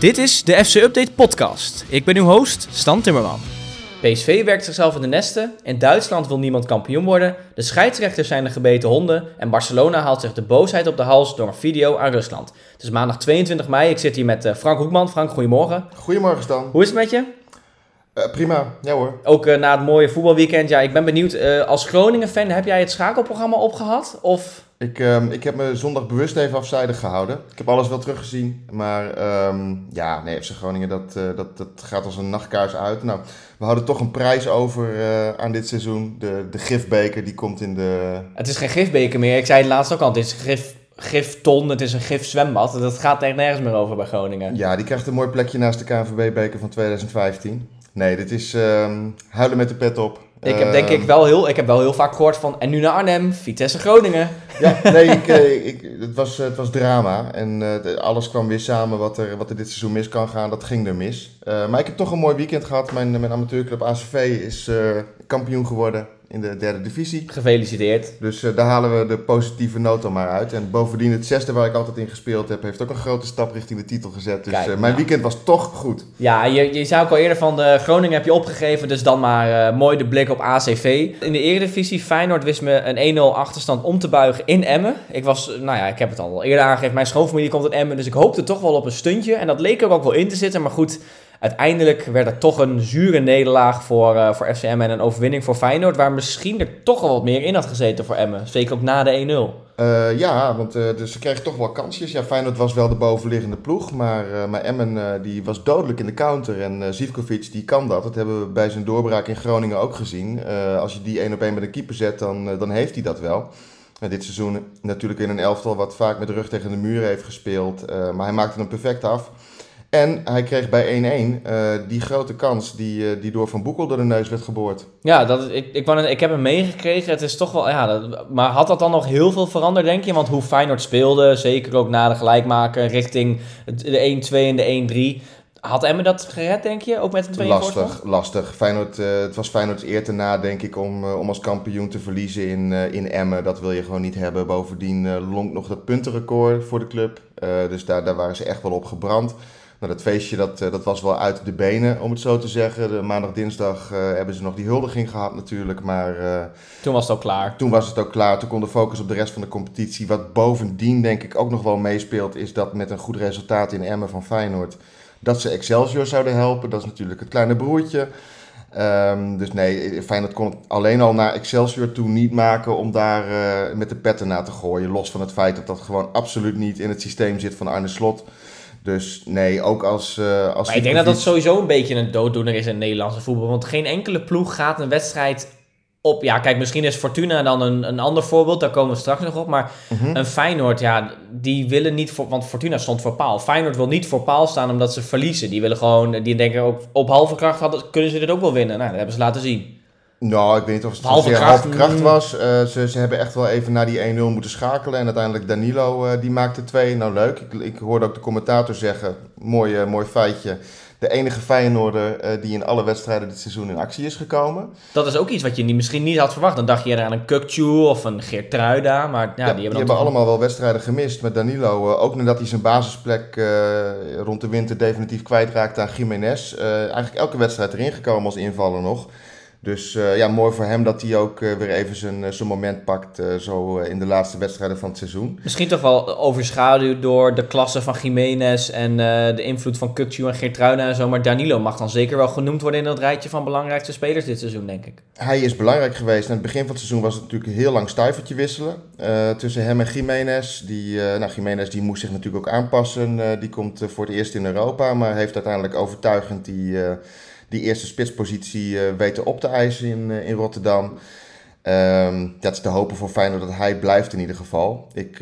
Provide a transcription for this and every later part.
Dit is de FC Update podcast. Ik ben uw host, Stan Timmerman. PSV werkt zichzelf in de nesten, in Duitsland wil niemand kampioen worden, de scheidsrechters zijn de gebeten honden en Barcelona haalt zich de boosheid op de hals door een video aan Rusland. Het is maandag 22 mei, ik zit hier met eh, Frank Hoekman. Frank, goedemorgen. Goedemorgen Stan. Hoe is het met je? Uh, prima, ja hoor. Ook uh, na het mooie voetbalweekend, ja, ik ben benieuwd, uh, als Groningen-fan heb jij het schakelprogramma opgehad? Of... Ik, um, ik heb me zondag bewust even afzijdig gehouden. Ik heb alles wel teruggezien, maar um, ja, nee, FC Groningen, dat, dat, dat gaat als een nachtkaars uit. Nou, we houden toch een prijs over aan dit seizoen. De, de gifbeker, die komt in de... Het is geen gifbeker meer, ik zei het laatst ook al, het is gif gifton, het is een gifzwembad. Dat gaat echt nergens meer over bij Groningen. Ja, die krijgt een mooi plekje naast de KNVB-beker van 2015. Nee, dit is um, huilen met de pet op. Ik heb denk ik wel heel, ik heb wel heel vaak gehoord van en nu naar Arnhem, Vitesse Groningen. Ja, nee, ik, eh, ik, het, was, het was drama en uh, alles kwam weer samen wat er, wat er dit seizoen mis kan gaan, dat ging er mis. Uh, maar ik heb toch een mooi weekend gehad. Mijn, mijn amateurclub ACV is kampioen geworden in de derde divisie. Gefeliciteerd. Dus uh, daar halen we de positieve noot maar uit. En bovendien het zesde waar ik altijd in gespeeld heb, heeft ook een grote stap richting de titel gezet. Dus Kijk, uh, mijn weekend was toch goed. Ja, je, je zou ook al eerder van de Groningen heb je opgegeven, dus dan maar uh, mooi de blik op ACV. In de eredivisie, Feyenoord wist me een 1-0 achterstand om te buigen in Emmen. Ik was, nou ja, ik heb het al eerder aangegeven, mijn schoonfamilie komt in Emmen, dus ik hoopte toch wel op een stuntje. En dat leek er ook wel in te zitten, maar goed... Uiteindelijk werd het toch een zure nederlaag voor, uh, voor FCM en een overwinning voor Feyenoord, waar misschien er toch wel wat meer in had gezeten voor Emmen. Zeker ook na de 1-0. Uh, ja, want uh, dus ze kregen toch wel kansjes. Ja, Feyenoord was wel de bovenliggende ploeg, maar, maar Emmen die was dodelijk in de counter. En Zivkovic die kan dat. Dat hebben we bij zijn doorbraak in Groningen ook gezien. als je die één op één met een keeper zet, dan, dan heeft hij dat wel. dit seizoen natuurlijk in een elftal wat vaak met de rug tegen de muur heeft gespeeld. maar hij maakte hem perfect af. En hij kreeg bij 1-1 uh, eh, die grote kans die, uh, die door Van Boekel door de neus werd geboord. Ja, dat, ik, ik, ik heb hem meegekregen. Het is toch wel, ja, dat, maar had dat dan nog heel veel veranderd, denk je? Want hoe Feyenoord speelde, zeker ook na de gelijkmaker, richting de 1-2 en de 1-3. Had Emmen dat gered, denk je? Ook met een 2 Lastig, lastig. Feyenoord, uh, het was Feyenoord's eer te na, denk ik, om, om als kampioen te verliezen in, in Emmen. Dat wil je gewoon niet hebben. Bovendien longt nog dat puntenrecord voor de club. dus daar, daar waren ze echt wel op gebrand. Nou, dat feestje dat, eh, dat was wel uit de benen, om het zo te zeggen. De maandag, dinsdag uh, hebben ze nog die huldiging gehad natuurlijk. Maar uh, toen was het ook klaar. Toen was het ook klaar. Toen kon de focus op de rest van de competitie. Wat bovendien denk ik ook nog wel meespeelt, is dat met een goed resultaat in Emmen van Feyenoord... dat ze Excelsior zouden helpen. Dat is natuurlijk het kleine broertje. Um, dus nee, Feyenoord kon het alleen al naar Excelsior toe niet maken om daar uh, met de petten na te gooien. Los van het feit dat dat gewoon absoluut niet in het systeem zit van Arne Slot... Dus nee, ook als... Uh, als maar ik denk dat dat sowieso een beetje een dooddoener is in het Nederlandse voetbal. Want geen enkele ploeg gaat een wedstrijd op... Ja, kijk, misschien is Fortuna dan een, een ander voorbeeld. Daar komen we straks nog op. Maar mhm. een Feyenoord, ja, die willen niet... Voor, want Fortuna stond voor paal. Feyenoord wil niet voor paal staan omdat ze verliezen. Die willen gewoon... Die denken ook op halve kracht hadden, kunnen ze dit ook wel winnen. Nou, dat hebben ze laten zien. Nou, ik weet niet of het halve kracht, halve kracht was. Uh, ze, ze hebben echt wel even naar die 1-0 moeten schakelen. En uiteindelijk Danilo, uh, die maakte 2. Nou, leuk. Ik, ik, hoorde ook de commentator zeggen, mooi, uh, mooi feitje. De enige Feyenoorder die in alle wedstrijden dit seizoen in actie is gekomen. Dat is ook iets wat je niet, misschien niet had verwacht. Dan dacht je aan een Kukcu of een Geertruida. Maar ja, ja die hebben, die hebben allemaal wel wedstrijden gemist met Danilo. ook nadat hij zijn basisplek rond de winter definitief kwijtraakte aan Jiménez. eigenlijk elke wedstrijd erin gekomen als invaller nog. Dus uh, ja, mooi voor hem dat hij ook uh, weer even zijn, uh, zijn moment pakt. zo in de laatste wedstrijden van het seizoen. Misschien toch wel overschaduwd door de klasse van Jiménez. En de invloed van Kutsu en Geertruida en zo. Maar Danilo mag dan zeker wel genoemd worden in dat rijtje van belangrijkste spelers dit seizoen, denk ik. Hij is belangrijk geweest. In het begin van het seizoen was het natuurlijk heel lang stuivertje wisselen. tussen hem en Jiménez. Die, nou, Jiménez die moest zich natuurlijk ook aanpassen. die komt voor het eerst in Europa. Maar heeft uiteindelijk overtuigend die die eerste spitspositie uh, weten op te eisen in, uh, in Rotterdam. Um, dat is te hopen voor Feyenoord dat hij blijft in ieder geval. Ik,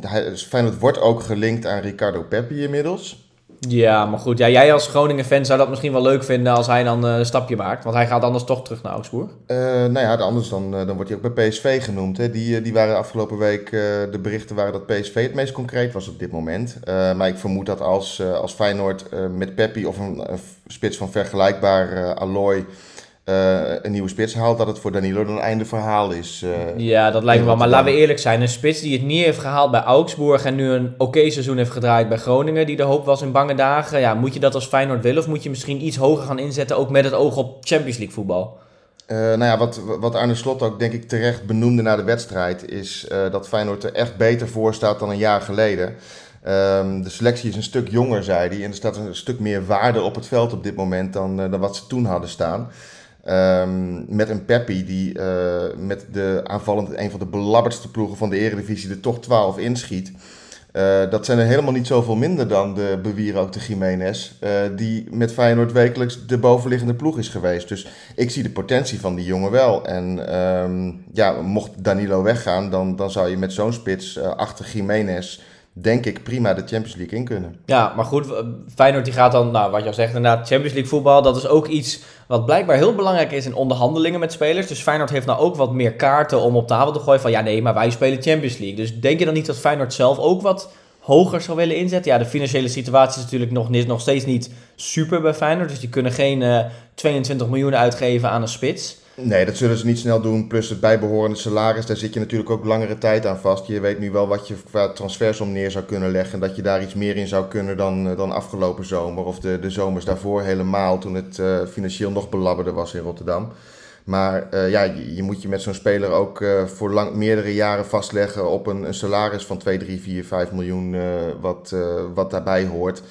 hij, Feyenoord wordt ook gelinkt aan Ricardo Peppi inmiddels. Ja, maar goed. Ja, jij als Groningen-fan zou dat misschien wel leuk vinden als hij dan een stapje maakt. Want hij gaat anders toch terug naar Augsburg. Uh, nou ja, anders dan, dan wordt hij ook bij PSV genoemd. Hè. Die, die waren afgelopen week, de berichten waren dat PSV het meest concreet was op dit moment. maar ik vermoed dat als, als Feyenoord met Peppi of een spits van vergelijkbaar uh, allooi een nieuwe spits haalt, dat het voor Danilo dan een einde verhaal is. ja, dat lijkt me wel. Maar laten we eerlijk zijn, een spits die het niet heeft gehaald bij Augsburg en nu een oké seizoen heeft gedraaid bij Groningen, die de hoop was in bange dagen. Ja, moet je dat als Feyenoord willen of moet je misschien iets hoger gaan inzetten, ook met het oog op Champions League voetbal? Uh, nou ja, wat, wat Arne Slot ook denk ik terecht benoemde na de wedstrijd, is dat Feyenoord er echt beter voor staat dan een jaar geleden. Um, de selectie is een stuk jonger, zei hij, en er staat een stuk meer waarde op het veld op dit moment dan, dan wat ze toen hadden staan. Um, met een Peppi die met de aanvallend een van de belabberdste ploegen van de Eredivisie er toch 12 inschiet. Uh, dat zijn er helemaal niet zoveel minder dan de bewierookte Jiménez, uh, die met Feyenoord wekelijks de bovenliggende ploeg is geweest. Dus ik zie de potentie van die jongen wel. En um, ja, mocht Danilo weggaan, dan, dan zou je met zo'n spits achter Jiménez denk ik prima de Champions League in kunnen. Ja, maar goed, Feyenoord die gaat dan, nou wat je al zegt, inderdaad Champions League voetbal. Dat is ook iets wat blijkbaar heel belangrijk is in onderhandelingen met spelers. Dus Feyenoord heeft nou ook wat meer kaarten om op tafel te gooien van ja nee, maar wij spelen Champions League. Dus denk je dan niet dat Feyenoord zelf ook wat hoger zou willen inzetten? Ja, de financiële situatie is natuurlijk nog, nog steeds niet super bij Feyenoord. Dus die kunnen geen uh, 22 miljoen uitgeven aan een spits. Nee, dat zullen ze niet snel doen. Plus het bijbehorende salaris, daar zit je natuurlijk ook langere tijd aan vast. Je weet nu wel wat je qua transfersom neer zou kunnen leggen. En dat je daar iets meer in zou kunnen dan, dan afgelopen zomer. Of de, de zomers daarvoor helemaal, toen het uh, financieel nog belabberder was in Rotterdam. Maar uh, ja, je, moet je met zo'n speler ook voor lang, meerdere jaren vastleggen op een, een salaris van 2, 3, 4, 5 miljoen, wat, wat daarbij hoort.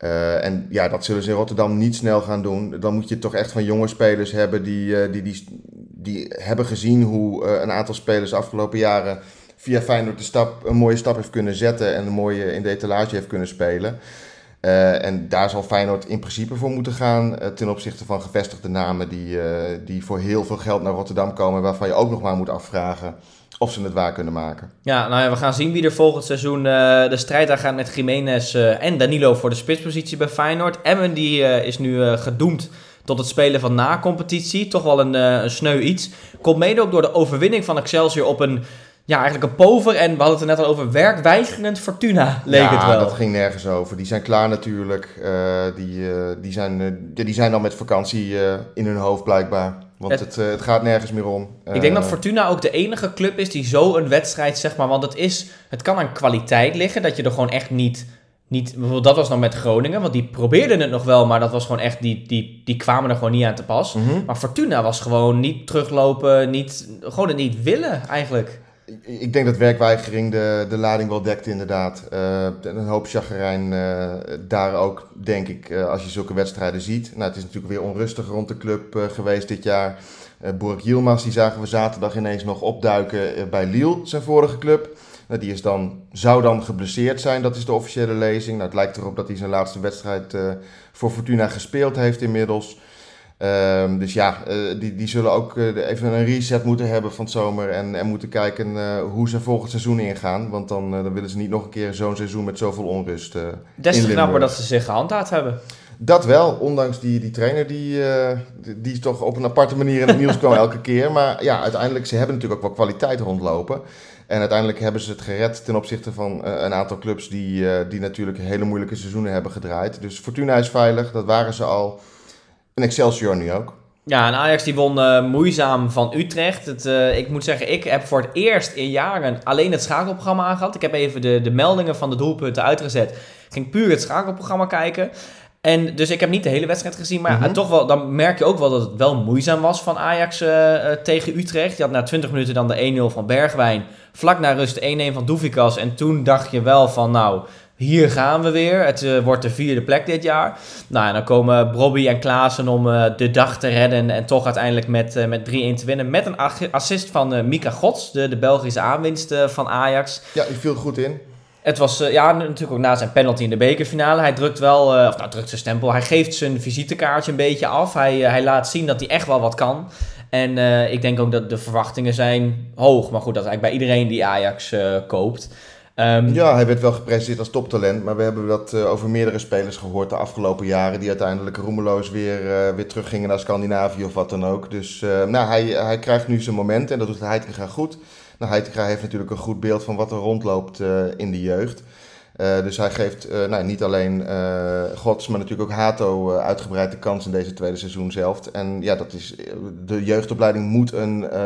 Uh, en ja, dat zullen ze in Rotterdam niet snel gaan doen. Dan moet je toch echt van jonge spelers hebben die, uh, die, die, die hebben gezien hoe uh, een aantal spelers de afgelopen jaren via Feyenoord de stap, een mooie stap heeft kunnen zetten en een mooie in de etalage heeft kunnen spelen. en daar zal Feyenoord in principe voor moeten gaan ten opzichte van gevestigde namen die, die voor heel veel geld naar Rotterdam komen, waarvan je ook nog maar moet afvragen of ze het waar kunnen maken. Ja, nou ja, we gaan zien wie er volgend seizoen uh, de strijd aan gaat met Jiménez uh, en Danilo voor de spitspositie bij Feyenoord. Emmen die uh, is nu gedoemd tot het spelen van na-competitie. Toch wel een, een sneu iets. Komt mede ook door de overwinning van Excelsior op een ja, eigenlijk een pover. En we hadden het er net al over werkwijzigend Fortuna, leek ja, het wel. dat ging nergens over. Die zijn klaar natuurlijk. Die, die, zijn, die zijn al met vakantie in hun hoofd blijkbaar. Want het, het, het, gaat nergens meer om. Ik denk dat Fortuna ook de enige club is die zo een wedstrijd, zeg maar... Want het, is, het kan aan kwaliteit liggen, dat je er gewoon echt niet... Niet, bijvoorbeeld dat was nog met Groningen, want die probeerden het nog wel, maar dat was gewoon echt, die, die, die kwamen er gewoon niet aan te pas. Mhm. Maar Fortuna was gewoon niet teruglopen, niet, gewoon het niet willen eigenlijk. Ik denk dat werkweigering de, de lading wel dekt, inderdaad. Uh, een hoop chagrijn uh, daar ook, denk ik, uh, als je zulke wedstrijden ziet. Nou, het is natuurlijk weer onrustig rond de club geweest dit jaar. Uh, Bork Yilmaz, die zagen we zaterdag ineens nog opduiken bij Lille, zijn vorige club. Nou, die is dan, zou dan geblesseerd zijn, dat is de officiële lezing. Nou, het lijkt erop dat hij zijn laatste wedstrijd voor Fortuna gespeeld heeft inmiddels. Um, dus ja, uh, die, die zullen ook uh, even een reset moeten hebben van het zomer en, en moeten kijken uh, hoe ze volgend seizoen ingaan. Want dan, dan willen ze niet nog een keer zo'n seizoen met zoveel onrust. Des te knapper dat ze zich gehandhaafd hebben. Dat wel, ondanks die, die trainer die, die toch op een aparte manier in het nieuws kwam elke keer. Maar ja, uiteindelijk, ze hebben natuurlijk ook wel kwaliteit rondlopen. En uiteindelijk hebben ze het gered ten opzichte van een aantal clubs die, die natuurlijk hele moeilijke seizoenen hebben gedraaid. Dus Fortuna is veilig, dat waren ze al. En Excelsior nu ook. Ja, en Ajax die won uh, moeizaam van Utrecht. Het, uh, ik moet zeggen, ik heb voor het eerst in jaren alleen het schakelprogramma aangehad. Ik heb even de, de meldingen van de doelpunten uitgezet. Ik ging puur het schakelprogramma kijken. En dus ik heb niet de hele wedstrijd gezien, maar mm -hmm. toch wel, dan merk je ook wel dat het wel moeizaam was van Ajax uh, tegen Utrecht. Je had na 20 minuten dan de 1-0 van Bergwijn, vlak na rust 1-1 van Doevikas. En toen dacht je wel van, nou, hier gaan we weer. Het uh, wordt de vierde plek dit jaar. Nou, en dan komen Bobby en Klaassen om uh, de dag te redden. En toch uiteindelijk met, uh, met 3-1 te winnen. Met een assist van Mika Gods, de, de Belgische aanwinst van Ajax. Ja, die viel goed in. Het was ja, natuurlijk ook na zijn penalty in de bekerfinale. Hij drukt wel, of nou, drukt zijn stempel. Hij geeft zijn visitekaartje een beetje af. Hij, hij laat zien dat hij echt wel wat kan. En ik denk ook dat de verwachtingen zijn hoog. Maar goed, dat is eigenlijk bij iedereen die Ajax koopt. Um, ja, hij werd wel gepresenteerd als toptalent, maar we hebben dat uh, over meerdere spelers gehoord de afgelopen jaren, die uiteindelijk roemeloos weer, uh, weer teruggingen naar Scandinavië of wat dan ook. Dus uh, nou, hij, hij krijgt nu zijn moment en dat doet Heitinga goed. Nou, Heitinga heeft natuurlijk een goed beeld van wat er rondloopt in de jeugd. Dus hij geeft nou, niet alleen uh, Gods, maar natuurlijk ook Hato uitgebreid de kans in deze tweede seizoen zelf. En ja, dat is, de jeugdopleiding moet een,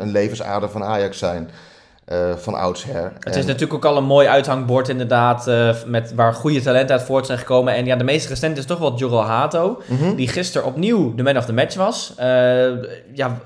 een levensader van Ajax zijn. Van oudsher. Het is natuurlijk ook al een mooi uithangbord inderdaad, met, waar goede talenten uit voort zijn gekomen. En ja, de meest recente is toch wel Joral Hato, mm -hmm. die gisteren opnieuw de man of the match was. ja,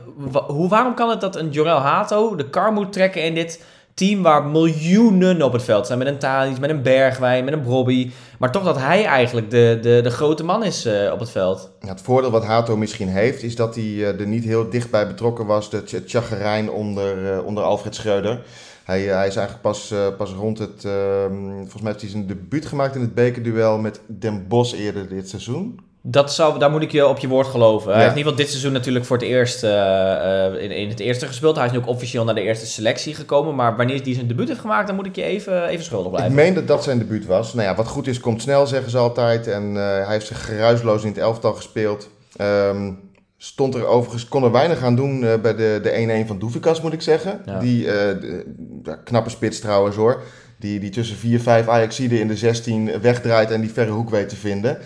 hoe, waarom kan het dat een Joral Hato de kar moet trekken in dit team waar miljoenen op het veld zijn. Met een Thalys, met een Bergwijn, met een Brobby. Maar toch dat hij eigenlijk de, de, de grote man is uh, op het veld. Ja, het voordeel wat Hato misschien heeft, is dat hij uh, er niet heel dichtbij betrokken was. Het, het chagrijn onder, uh, onder Alfred Schreuder. Hij, hij is eigenlijk pas, pas rond het... ehm, volgens mij heeft hij zijn debuut gemaakt in het bekerduel met Den Bosch eerder dit seizoen. Dat zou, daar moet ik je op je woord geloven. Hij heeft in ieder geval dit seizoen natuurlijk voor het eerst uh, uh, in, in het eerste gespeeld. Hij is nu ook officieel naar de eerste selectie gekomen. Maar wanneer hij zijn debuut heeft gemaakt, dan moet ik je even, even schuldig blijven. Ik meen dat dat zijn debuut was. Nou ja, wat goed is, komt snel, zeggen ze altijd. En uh, hij heeft zich geruisloos in het elftal gespeeld. Um, stond er overigens, kon er weinig aan doen bij de, de 1-1 van Doevikas, moet ik zeggen. Ja. Die de, knappe spits trouwens hoor. Die, die tussen 4-5 Ajaxide in de 16 wegdraait en die verre hoek weet te vinden.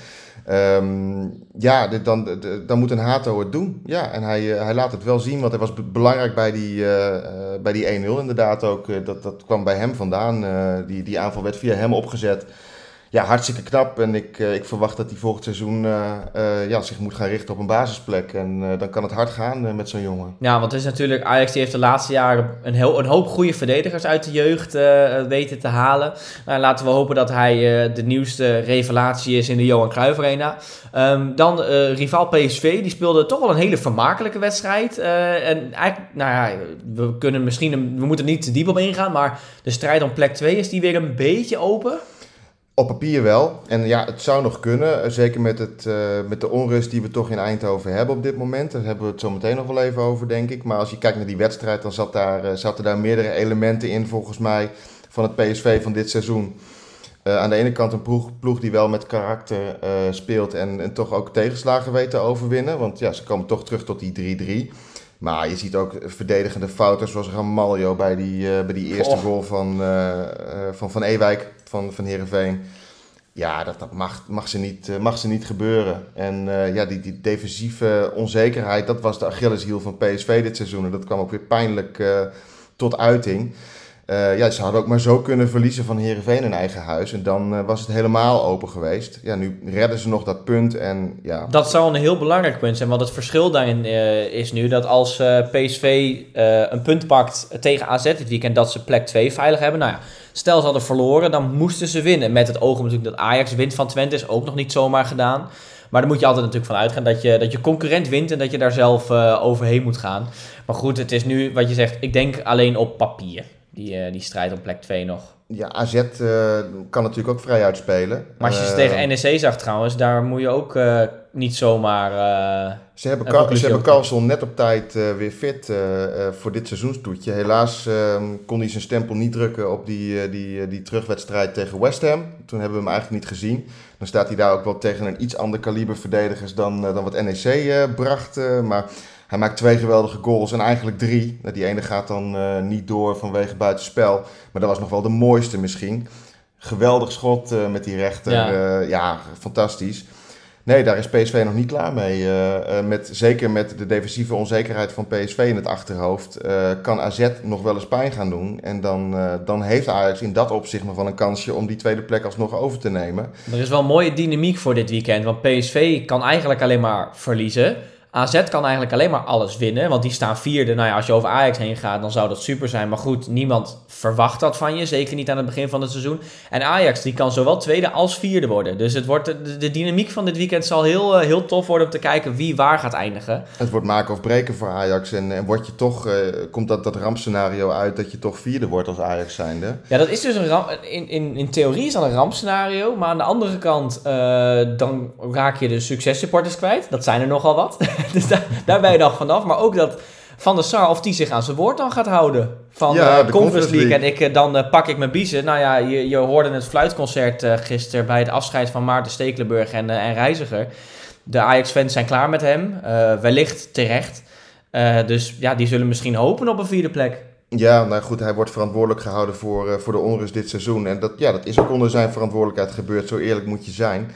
Um, ja, dan, dan moet een Hato het doen. Ja, en hij, hij laat het wel zien, want hij was belangrijk bij die, uh, bij die 1-0 inderdaad ook. dat, dat kwam bij hem vandaan. Die, die aanval werd via hem opgezet ja, hartstikke knap. En ik, uh, ik verwacht dat hij volgend seizoen uh, uh, ja, zich moet gaan richten op een basisplek. En dan kan het hard gaan met zo'n jongen. Ja, want het is natuurlijk, Ajax die heeft de laatste jaren een, heel, een hoop goede verdedigers uit de jeugd weten te halen. Nou, laten we hopen dat hij de nieuwste revelatie is in de Johan Cruijff Arena. Um, dan rivaal PSV, die speelde toch wel een hele vermakelijke wedstrijd. en eigenlijk, nou ja, we kunnen misschien, we moeten niet te diep op ingaan. Maar de strijd om plek 2 is die weer een beetje open. Op papier wel. En ja, het zou nog kunnen. Zeker met, het, uh, met de onrust die we toch in Eindhoven hebben op dit moment. Daar hebben we het zo meteen nog wel even over, denk ik. Maar als je kijkt naar die wedstrijd, dan zat daar, uh, zaten daar meerdere elementen in, volgens mij, van het PSV van dit seizoen. Uh, aan de ene kant een ploeg, ploeg die wel met karakter speelt en, en toch ook tegenslagen weet te overwinnen. Want ja, ze komen toch terug tot die 3-3. Maar je ziet ook verdedigende fouten zoals Ramaljo bij die, bij die eerste oh. goal van, van Van Ewijk van, van Heerenveen. Ja, dat, dat mag, mag, ze niet, mag ze niet gebeuren. En ja, die, die defensieve onzekerheid, dat was de Achilleshiel van PSV dit seizoen. En dat kwam ook weer pijnlijk tot uiting. Ja, ze hadden ook maar zo kunnen verliezen van Herenveen in eigen huis. En dan was het helemaal open geweest. Ja, nu redden ze nog dat punt. En, ja. Dat zou een heel belangrijk punt zijn. Want het verschil daarin is nu dat als PSV een punt pakt tegen AZ dit weekend, dat ze plek 2 veilig hebben. Nou ja, stel ze hadden verloren, dan moesten ze winnen. Met het oog natuurlijk dat Ajax wint van Twente is ook nog niet zomaar gedaan. Maar daar moet je altijd natuurlijk van uitgaan dat je, dat je concurrent wint en dat je daar zelf overheen moet gaan. Maar goed, het is nu wat je zegt, ik denk alleen op papier die, uh, die strijd om plek 2 nog. Ja, AZ uh, kan natuurlijk ook vrij uitspelen. Maar als je ze tegen NEC zag trouwens, daar moet je ook uh, niet zomaar... ze hebben, Ka ze hebben Carlson net op tijd weer fit voor dit seizoenstoetje. Helaas ehm, kon hij zijn stempel niet drukken op die, die, die terugwedstrijd tegen West Ham. Toen hebben we hem eigenlijk niet gezien. Dan staat hij daar ook wel tegen een iets ander kaliber verdedigers dan, dan wat NEC bracht. maar hij maakt twee geweldige goals en eigenlijk drie. Nou, die ene gaat dan uh, niet door vanwege buitenspel. Maar dat was nog wel de mooiste misschien. Geweldig schot uh, met die rechter. Ja. Uh, ja. fantastisch. Nee, daar is PSV nog niet klaar mee. met, zeker met de defensieve onzekerheid van PSV in het achterhoofd. kan AZ nog wel eens pijn gaan doen. En dan, dan heeft Ajax in dat opzicht nog wel een kansje om die tweede plek alsnog over te nemen. Er is wel een mooie dynamiek voor dit weekend. Want PSV kan eigenlijk alleen maar verliezen. AZ kan eigenlijk alleen maar alles winnen, want die staan vierde. Nou ja, als je over Ajax heen gaat, dan zou dat super zijn. Maar goed, niemand verwacht dat van je, zeker niet aan het begin van het seizoen. En Ajax, die kan zowel tweede als vierde worden. Dus het wordt, de, de dynamiek van dit weekend zal heel, uh, heel tof worden om te kijken wie waar gaat eindigen. Het wordt maken of breken voor Ajax. En, en wordt je toch, uh, komt dat, dat rampscenario uit dat je toch vierde wordt als Ajax zijnde? Ja, dat is dus een ramp, in, in, in theorie is dat een rampscenario. Maar aan de andere kant, uh, dan raak je de successupporters kwijt. Dat zijn er nogal wat. dus daar, daar ben je dan vanaf. Maar ook dat Van der Sar, of die zich aan zijn woord dan gaat houden. Van ja, uh, de Conference League. En ik, uh, dan uh, pak ik mijn biezen. Nou ja, je, je hoorde het fluitconcert gisteren bij het afscheid van Maarten Stekelenburg en, en Reiziger. De Ajax-fans zijn klaar met hem. wellicht terecht. dus ja, die zullen misschien hopen op een vierde plek. Ja, nou goed, hij wordt verantwoordelijk gehouden voor, voor de onrust dit seizoen. En dat, ja, dat is ook onder zijn verantwoordelijkheid gebeurd, zo eerlijk moet je zijn.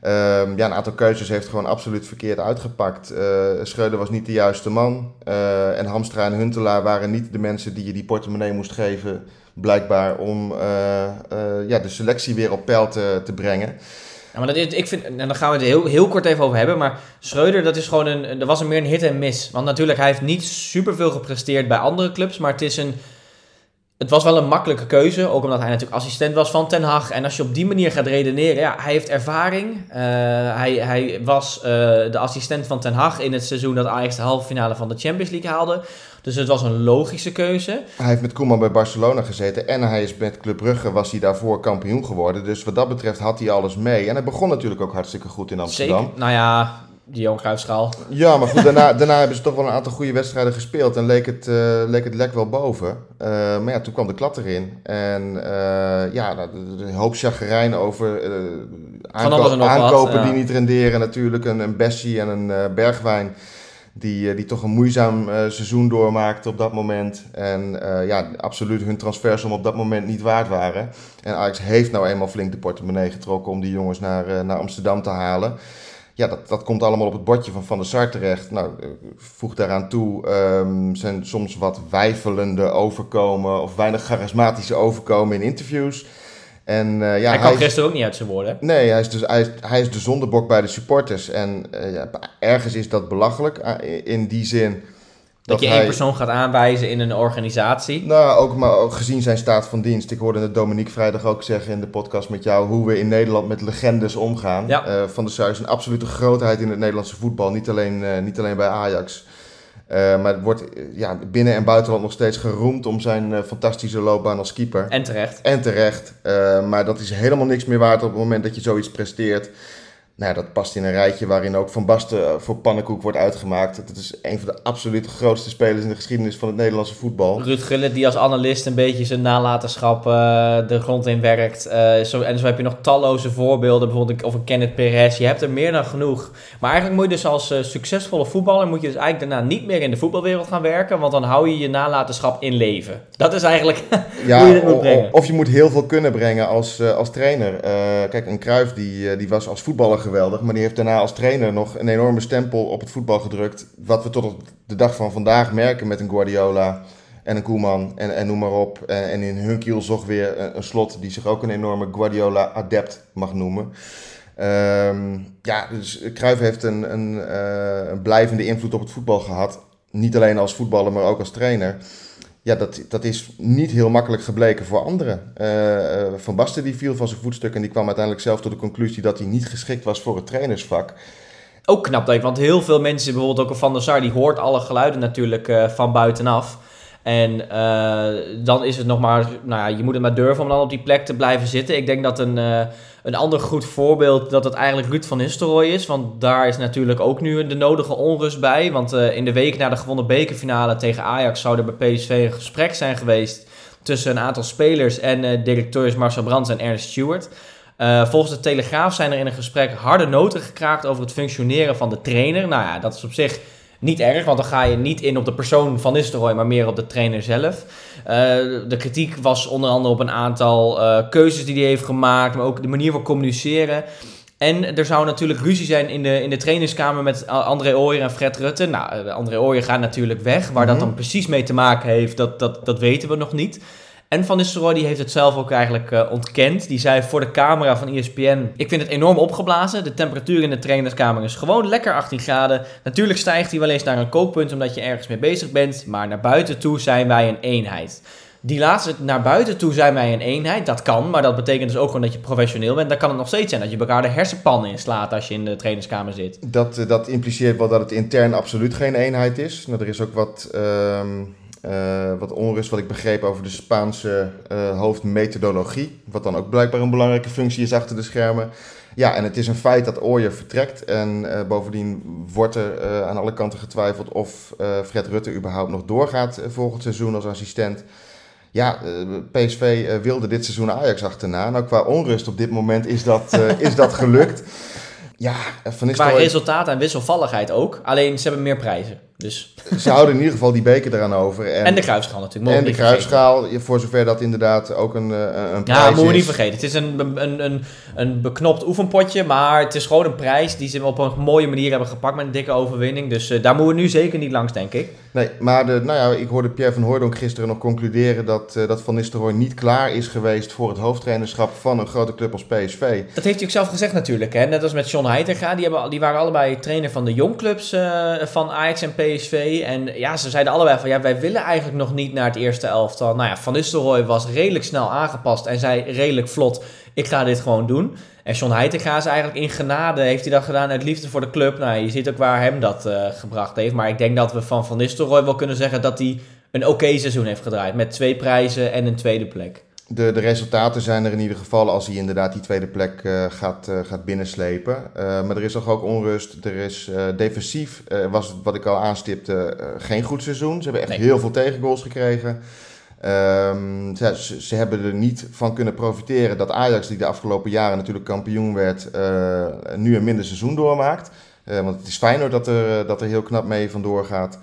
Ehm, ja, een aantal keuzes heeft gewoon absoluut verkeerd uitgepakt. Uh, Schreuder was niet de juiste man. Uh, en Hamstra en Huntelaar waren niet de mensen die je die portemonnee moest geven, blijkbaar, om uh, ja, de selectie weer op peil te, te brengen. Ja, maar dat is, ik vind, en daar gaan we het heel, heel kort even over hebben. Maar Schreuder, dat is gewoon een, er was een meer een hit en miss. Want natuurlijk, hij heeft niet superveel gepresteerd bij andere clubs. Maar het is een het was wel een makkelijke keuze, ook omdat hij natuurlijk assistent was van Ten Hag. En als je op die manier gaat redeneren, ja, hij heeft ervaring. Uh, hij, hij was uh, de assistent van Ten Hag in het seizoen dat Ajax de halve finale van de Champions League haalde. Dus het was een logische keuze. Hij heeft met Koeman bij Barcelona gezeten en hij is met Club Brugge, was hij daarvoor kampioen geworden. Dus wat dat betreft had hij alles mee. En hij begon natuurlijk ook hartstikke goed in Amsterdam. Zeker, nou ja, die Johan Cruijffschaal. Ja, maar goed, daarna, daarna hebben ze toch wel een aantal goede wedstrijden gespeeld en leek het, uh, leek het lek wel boven. Uh, maar ja, toen kwam de klap erin. En uh, ja, nou, een hoop chagrijn over aanko aankopen wat, ja. die niet renderen natuurlijk. Een, een Bessie en een Bergwijn die, die toch een moeizaam seizoen doormaakte op dat moment. En ja, absoluut hun transfersom op dat moment niet waard waren. En Ajax heeft nou eenmaal flink de portemonnee getrokken om die jongens naar, naar Amsterdam te halen ja, dat, dat komt allemaal op het bordje van Van der Sar terecht. Nou, eh, voeg daaraan toe, um, zijn soms wat wijfelende overkomen of weinig charismatische overkomen in interviews. En, uh, ja, hij kwam gisteren ook niet uit zijn woorden. Nee, hij is, dus, hij is, hij is de zondebok bij de supporters. En uh, ja, ergens is dat belachelijk in die zin dat, je één persoon gaat aanwijzen in een organisatie. Nou, ook, maar ook gezien zijn staat van dienst. Ik hoorde het Dominique vrijdag ook zeggen in de podcast met jou... hoe we in Nederland met legendes omgaan. Ja. Uh, van der Sar is een absolute grootheid in het Nederlandse voetbal. Niet alleen, uh, niet alleen bij Ajax. Uh, maar het wordt ja, binnen- en buitenland nog steeds geroemd om zijn fantastische loopbaan als keeper. En terecht. En terecht. maar dat is helemaal niks meer waard op het moment dat je zoiets presteert. Nou, dat past in een rijtje waarin ook Van Basten eh, voor pannenkoek wordt uitgemaakt. Het is een van de absoluut grootste spelers in de geschiedenis van het Nederlandse voetbal. Ruud Gullit die als analist een beetje zijn nalatenschap uh, de grond in werkt. Uh, zo, en zo heb je nog talloze voorbeelden, bijvoorbeeld of een Kenneth Perez. Je hebt er meer dan genoeg. Maar eigenlijk moet je dus als uh, succesvolle voetballer... moet je dus eigenlijk daarna niet meer in de voetbalwereld gaan werken... want dan hou je je nalatenschap in leven. Dat is eigenlijk ja, hoe je dit moet brengen. Of je moet heel veel kunnen brengen als, als trainer. kijk, een Cruijff die, die was als voetballer geweldig. Maar die heeft daarna als trainer nog een enorme stempel op het voetbal gedrukt. Wat we tot op de dag van vandaag merken met een Guardiola en een Koeman en, en noem maar op. En, en in hun kiel zocht weer een, slot die zich ook een enorme Guardiola-adept mag noemen. Um, ja, dus Cruijff heeft een, een, uh, een blijvende invloed op het voetbal gehad. Niet alleen als voetballer, maar ook als trainer ja, dat, dat is niet heel makkelijk gebleken voor anderen. Uh, van Basten die viel van zijn voetstuk en die kwam uiteindelijk zelf tot de conclusie dat hij niet geschikt was voor het trainersvak. Ook knap dat want heel veel mensen, bijvoorbeeld ook Van der Sar, die hoort alle geluiden natuurlijk uh, van buitenaf. En dan is het nog maar, nou ja, je moet het maar durven om dan op die plek te blijven zitten. Ik denk dat een, een ander goed voorbeeld dat het eigenlijk Ruud van Nistelrooy is. Want daar is natuurlijk ook nu de nodige onrust bij. Want uh, in de week na de gewonnen bekerfinale tegen Ajax zou er bij PSV een gesprek zijn geweest tussen een aantal spelers en directeurs Marcel Brands en Ernst Stewart. volgens de Telegraaf zijn er in een gesprek harde noten gekraakt over het functioneren van de trainer. Nou ja, dat is op zich niet erg, want dan ga je niet in op de persoon van Nistelrooy, maar meer op de trainer zelf. Uh, de kritiek was onder andere op een aantal uh, keuzes die hij heeft gemaakt, maar ook de manier van communiceren. En er zou natuurlijk ruzie zijn in de, in de trainingskamer met André Ooyer en Fred Rutte. Nou, André Ooyer gaat natuurlijk weg. Waar mm -hmm. dat dan precies mee te maken heeft, dat, dat, dat weten we nog niet. En Van Nistelrooy die heeft het zelf ook eigenlijk uh, ontkend. Die zei voor de camera van ESPN... Ik vind het enorm opgeblazen. De temperatuur in de trainerskamer is gewoon lekker 18 graden. Natuurlijk stijgt hij wel eens naar een kookpunt omdat je ergens mee bezig bent. Maar naar buiten toe zijn wij een eenheid. Die laatste, naar buiten toe zijn wij een eenheid. Dat kan, maar dat betekent dus ook gewoon dat je professioneel bent. Dan kan het nog steeds zijn dat je elkaar de hersenpan inslaat als je in de trainingskamer zit. Dat, dat impliceert wel dat het intern absoluut geen eenheid is. Nou, er is ook wat... Uh uh, wat onrust, wat ik begreep over de Spaanse uh, hoofdmethodologie. Wat dan ook blijkbaar een belangrijke functie is achter de schermen. Ja, en het is een feit dat Ooyer vertrekt. En uh, bovendien wordt er aan alle kanten getwijfeld of Fred Rutte überhaupt nog doorgaat volgend seizoen als assistent. Ja, PSV wilde dit seizoen Ajax achterna. Nou, qua onrust op dit moment is dat, is dat gelukt. Ja, Van Qua resultaat en wisselvalligheid ook. Alleen ze hebben meer prijzen. Dus. Ze houden in ieder geval die beker eraan over. En, en de kruisschaal natuurlijk. En de kruisschaal, voor zover dat inderdaad ook een, een ja, prijs Ja, moeten we niet vergeten. Het is een, een, een, een beknopt oefenpotje, maar het is gewoon een prijs die ze op een mooie manier hebben gepakt met een dikke overwinning. Dus uh, daar moeten we nu zeker niet langs, denk ik. Nee, maar de, nou ja, ik hoorde Pierre van Hooydonk gisteren nog concluderen dat, uh, dat Van Nistelrooy niet klaar is geweest voor het hoofdtrainerschap van een grote club als PSV. Dat heeft hij ook zelf gezegd natuurlijk. Hè? Net als met John Heitinga. Die, hebben, die waren allebei trainer van de jongclubs uh, van Ajax en PSV. En ja, ze zeiden allebei van ja, wij willen eigenlijk nog niet naar het eerste elftal. Nou ja, Van Nistelrooy was redelijk snel aangepast en zei redelijk vlot, ik ga dit gewoon doen. En John Heitinga is eigenlijk in genade, heeft hij dat gedaan uit liefde voor de club. Nou, je ziet ook waar hem dat uh, gebracht heeft. Maar ik denk dat we van Van Nistelrooy wel kunnen zeggen dat hij een oké seizoen heeft gedraaid. Met twee prijzen en een tweede plek. De, de resultaten zijn er in ieder geval als hij inderdaad die tweede plek uh, gaat, uh, gaat binnenslepen. Uh, maar er is toch ook onrust. Er is defensief, was wat ik al aanstipte, geen goed seizoen. Ze hebben echt nee. heel veel tegengoals gekregen. Um, ze, ze, hebben er niet van kunnen profiteren dat Ajax, die de afgelopen jaren natuurlijk kampioen werd, nu een minder seizoen doormaakt. want het is fijner dat er, dat er heel knap mee vandoor gaat.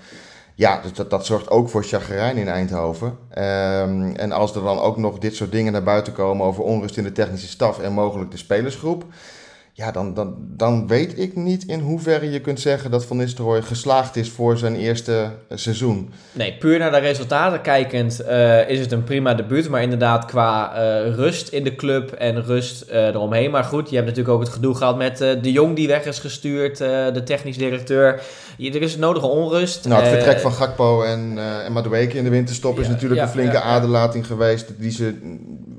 Ja, dus dat, dat zorgt ook voor chagrijn in Eindhoven. Um, en als er dan ook nog dit soort dingen naar buiten komen over onrust in de technische staf en mogelijk de spelersgroep. Ja, dan, dan, dan weet ik niet in hoeverre je kunt zeggen dat Van Nistelrooy geslaagd is voor zijn eerste seizoen. Nee, puur naar de resultaten kijkend uh, is het een prima debuut. Maar inderdaad qua uh, rust in de club en rust eromheen. Maar goed, je hebt natuurlijk ook het gedoe gehad met de Jong die weg is gestuurd, de technisch directeur. Er is nodige onrust. Nou, het vertrek van Gakpo en, en Madueke in de winterstop is natuurlijk een flinke aderlating geweest die ze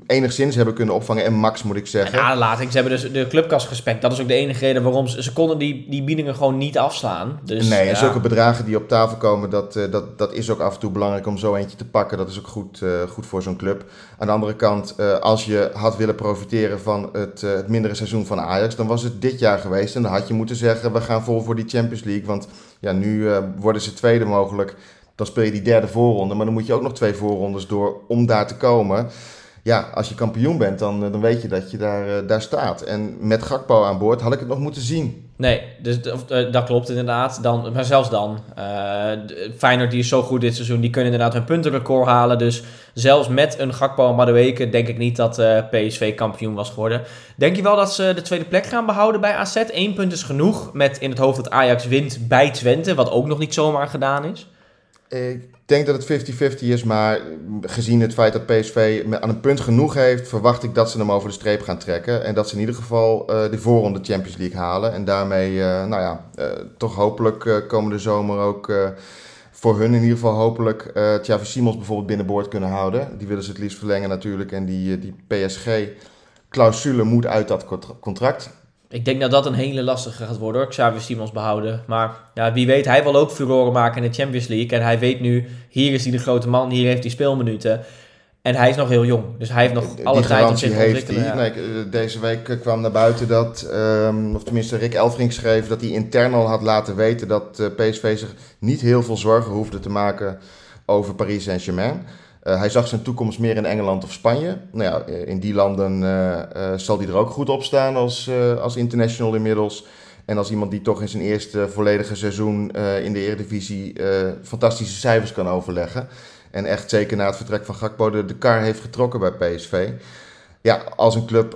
enigszins hebben kunnen opvangen. En Max moet ik zeggen. Ja, lating. Ze hebben dus de clubkast gespekt. Dat is ook de enige reden waarom ze... Ze konden die, die biedingen gewoon niet afslaan. Dus, nee, en zulke bedragen die op tafel komen... Dat, uh, dat, dat is ook af en toe belangrijk om zo eentje te pakken. Dat is ook goed, uh, goed voor zo'n club. Aan de andere kant, uh, als je had willen profiteren van het, het mindere seizoen van Ajax... dan was het dit jaar geweest. En dan had je moeten zeggen... we gaan vol voor die Champions League. Want ja, nu worden ze tweede mogelijk... Dan speel je die derde voorronde, maar dan moet je ook nog twee voorrondes door om daar te komen ja, als je kampioen bent, dan, dan weet je dat je daar, daar staat. En met Gakpo aan boord had ik het nog moeten zien. Nee, dus dat klopt inderdaad. Dan, maar zelfs dan. Uh, Feyenoord die is zo goed dit seizoen, die kunnen inderdaad hun puntenrecord halen. Dus zelfs met een Gakpo en Madueke denk ik niet dat uh, PSV kampioen was geworden. Denk je wel dat ze de tweede plek gaan behouden bij AZ? Eén punt is genoeg, met in het hoofd dat Ajax wint bij Twente, wat ook nog niet zomaar gedaan is. Ik denk dat het 50-50 is, maar gezien het feit dat PSV aan een punt genoeg heeft, verwacht ik dat ze hem over de streep gaan trekken. En dat ze in ieder geval uh, de voorronde Champions League halen. En daarmee, uh, nou ja, uh, toch hopelijk komende zomer ook voor hun in ieder geval hopelijk uh, Xavi Simons bijvoorbeeld binnenboord kunnen houden. Die willen ze het liefst verlengen natuurlijk. En die, die PSG-clausule moet uit dat contract. Ik denk dat dat een hele lastige gaat worden hoor, Xavi Simons behouden. Maar ja, wie weet, hij wil ook furoren maken in de Champions League. En hij weet nu, hier is hij de grote man, hier heeft hij speelminuten. En hij is nog heel jong, dus hij heeft nog alle Die tijd om zich te ontwikkelen. ja. Nee, deze week kwam naar buiten dat, um, of tenminste Rick Elfrink schreef, dat hij intern al had laten weten dat uh, PSV zich niet heel veel zorgen hoefde te maken over Paris Saint-Germain. Uh, hij zag zijn toekomst meer in Engeland of Spanje. Nou ja, in die landen uh, zal hij er ook goed op staan als, als international inmiddels. En als iemand die toch in zijn eerste volledige seizoen in de Eredivisie fantastische cijfers kan overleggen. En echt zeker na het vertrek van Gakpo de, de kar heeft getrokken bij PSV. Ja, als een club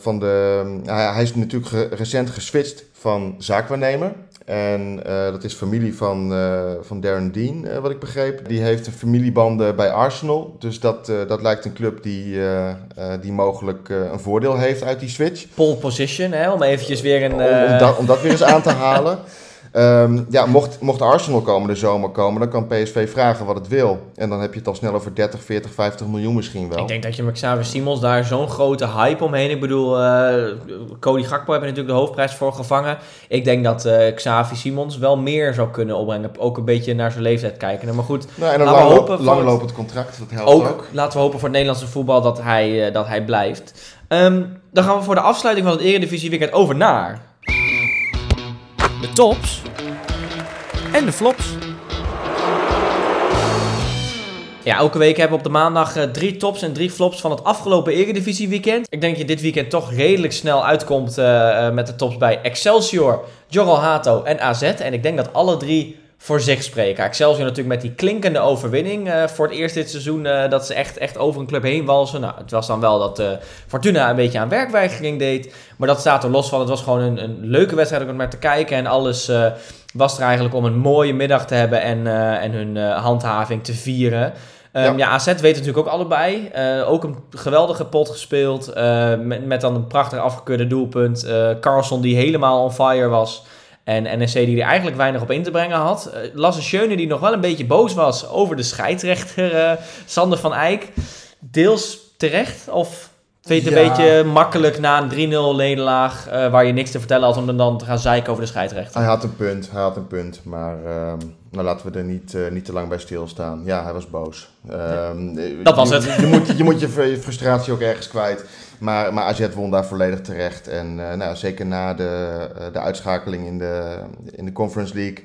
van de... hij is natuurlijk recent geswitcht van zaakwaarnemer. En uh, dat is familie van, uh, van Darren Dean, uh, wat ik begreep. Die heeft een familiebanden bij Arsenal. Dus dat, dat lijkt een club die, die mogelijk een voordeel heeft uit die switch. Pole position, hè, om eventjes weer een... Om, om, dat, om dat weer eens aan te halen. Um, ja, mocht, mocht Arsenal komende zomer komen, dan kan PSV vragen wat het wil. En dan heb je het al snel over 30, 40, 50 miljoen misschien wel. Ik denk dat je met Xavier Simons daar zo'n grote hype omheen... Ik bedoel, uh, Cody Gakpo hebben natuurlijk de hoofdprijs voor gevangen. Ik denk dat uh, Xavier Simons wel meer zou kunnen opbrengen. Ook een beetje naar zijn leeftijd kijken. Maar goed, nou, en een lang, hopen langlopend contract, dat helpt ook, ook. Laten we hopen voor het Nederlandse voetbal dat hij, uh, dat hij blijft. Um, dan gaan we voor de afsluiting van het Eredivisie weekend over naar... De tops en de flops. Ja, elke week hebben we op de maandag uh, drie tops en drie flops van het afgelopen Eredivisie weekend. Ik denk dat je dit weekend toch redelijk snel uitkomt uh, uh, met de tops bij Excelsior, Jorrel Hato en AZ. En ik denk dat alle drie voor zich spreken. Excelsior natuurlijk met die klinkende overwinning uh, voor het eerst dit seizoen. Uh, dat ze echt, echt over een club heen walsen. Nou, het was dan wel dat uh, Fortuna een beetje aan werkweigering deed. Maar dat staat er los van. Het was gewoon een, een leuke wedstrijd om naar te kijken. En alles was er eigenlijk om een mooie middag te hebben en, en hun handhaving te vieren. Um, ja. ja. AZ weet natuurlijk ook allebei. ook een geweldige pot gespeeld. met, met dan een prachtig afgekeurde doelpunt. Carlson die helemaal on fire was. En NEC die er eigenlijk weinig op in te brengen had. Uh, Lasse Schöne die nog wel een beetje boos was over de scheidsrechter uh, Sander van Eyck. Deels terecht of Vind je het een beetje makkelijk na een 3-0 nederlaag uh, waar je niks te vertellen had om dan te gaan zeiken over de scheidsrechter? Hij had een punt, hij had een punt. Maar uh, nou, laten we er niet, uh, niet te lang bij stilstaan. Ja, hij was boos. Uh, dat was je, het. Je, je, moet, je moet je frustratie ook ergens kwijt. Maar, maar AZ won daar volledig terecht. En uh, nou, zeker na de, uh, de uitschakeling in de, in de Conference League.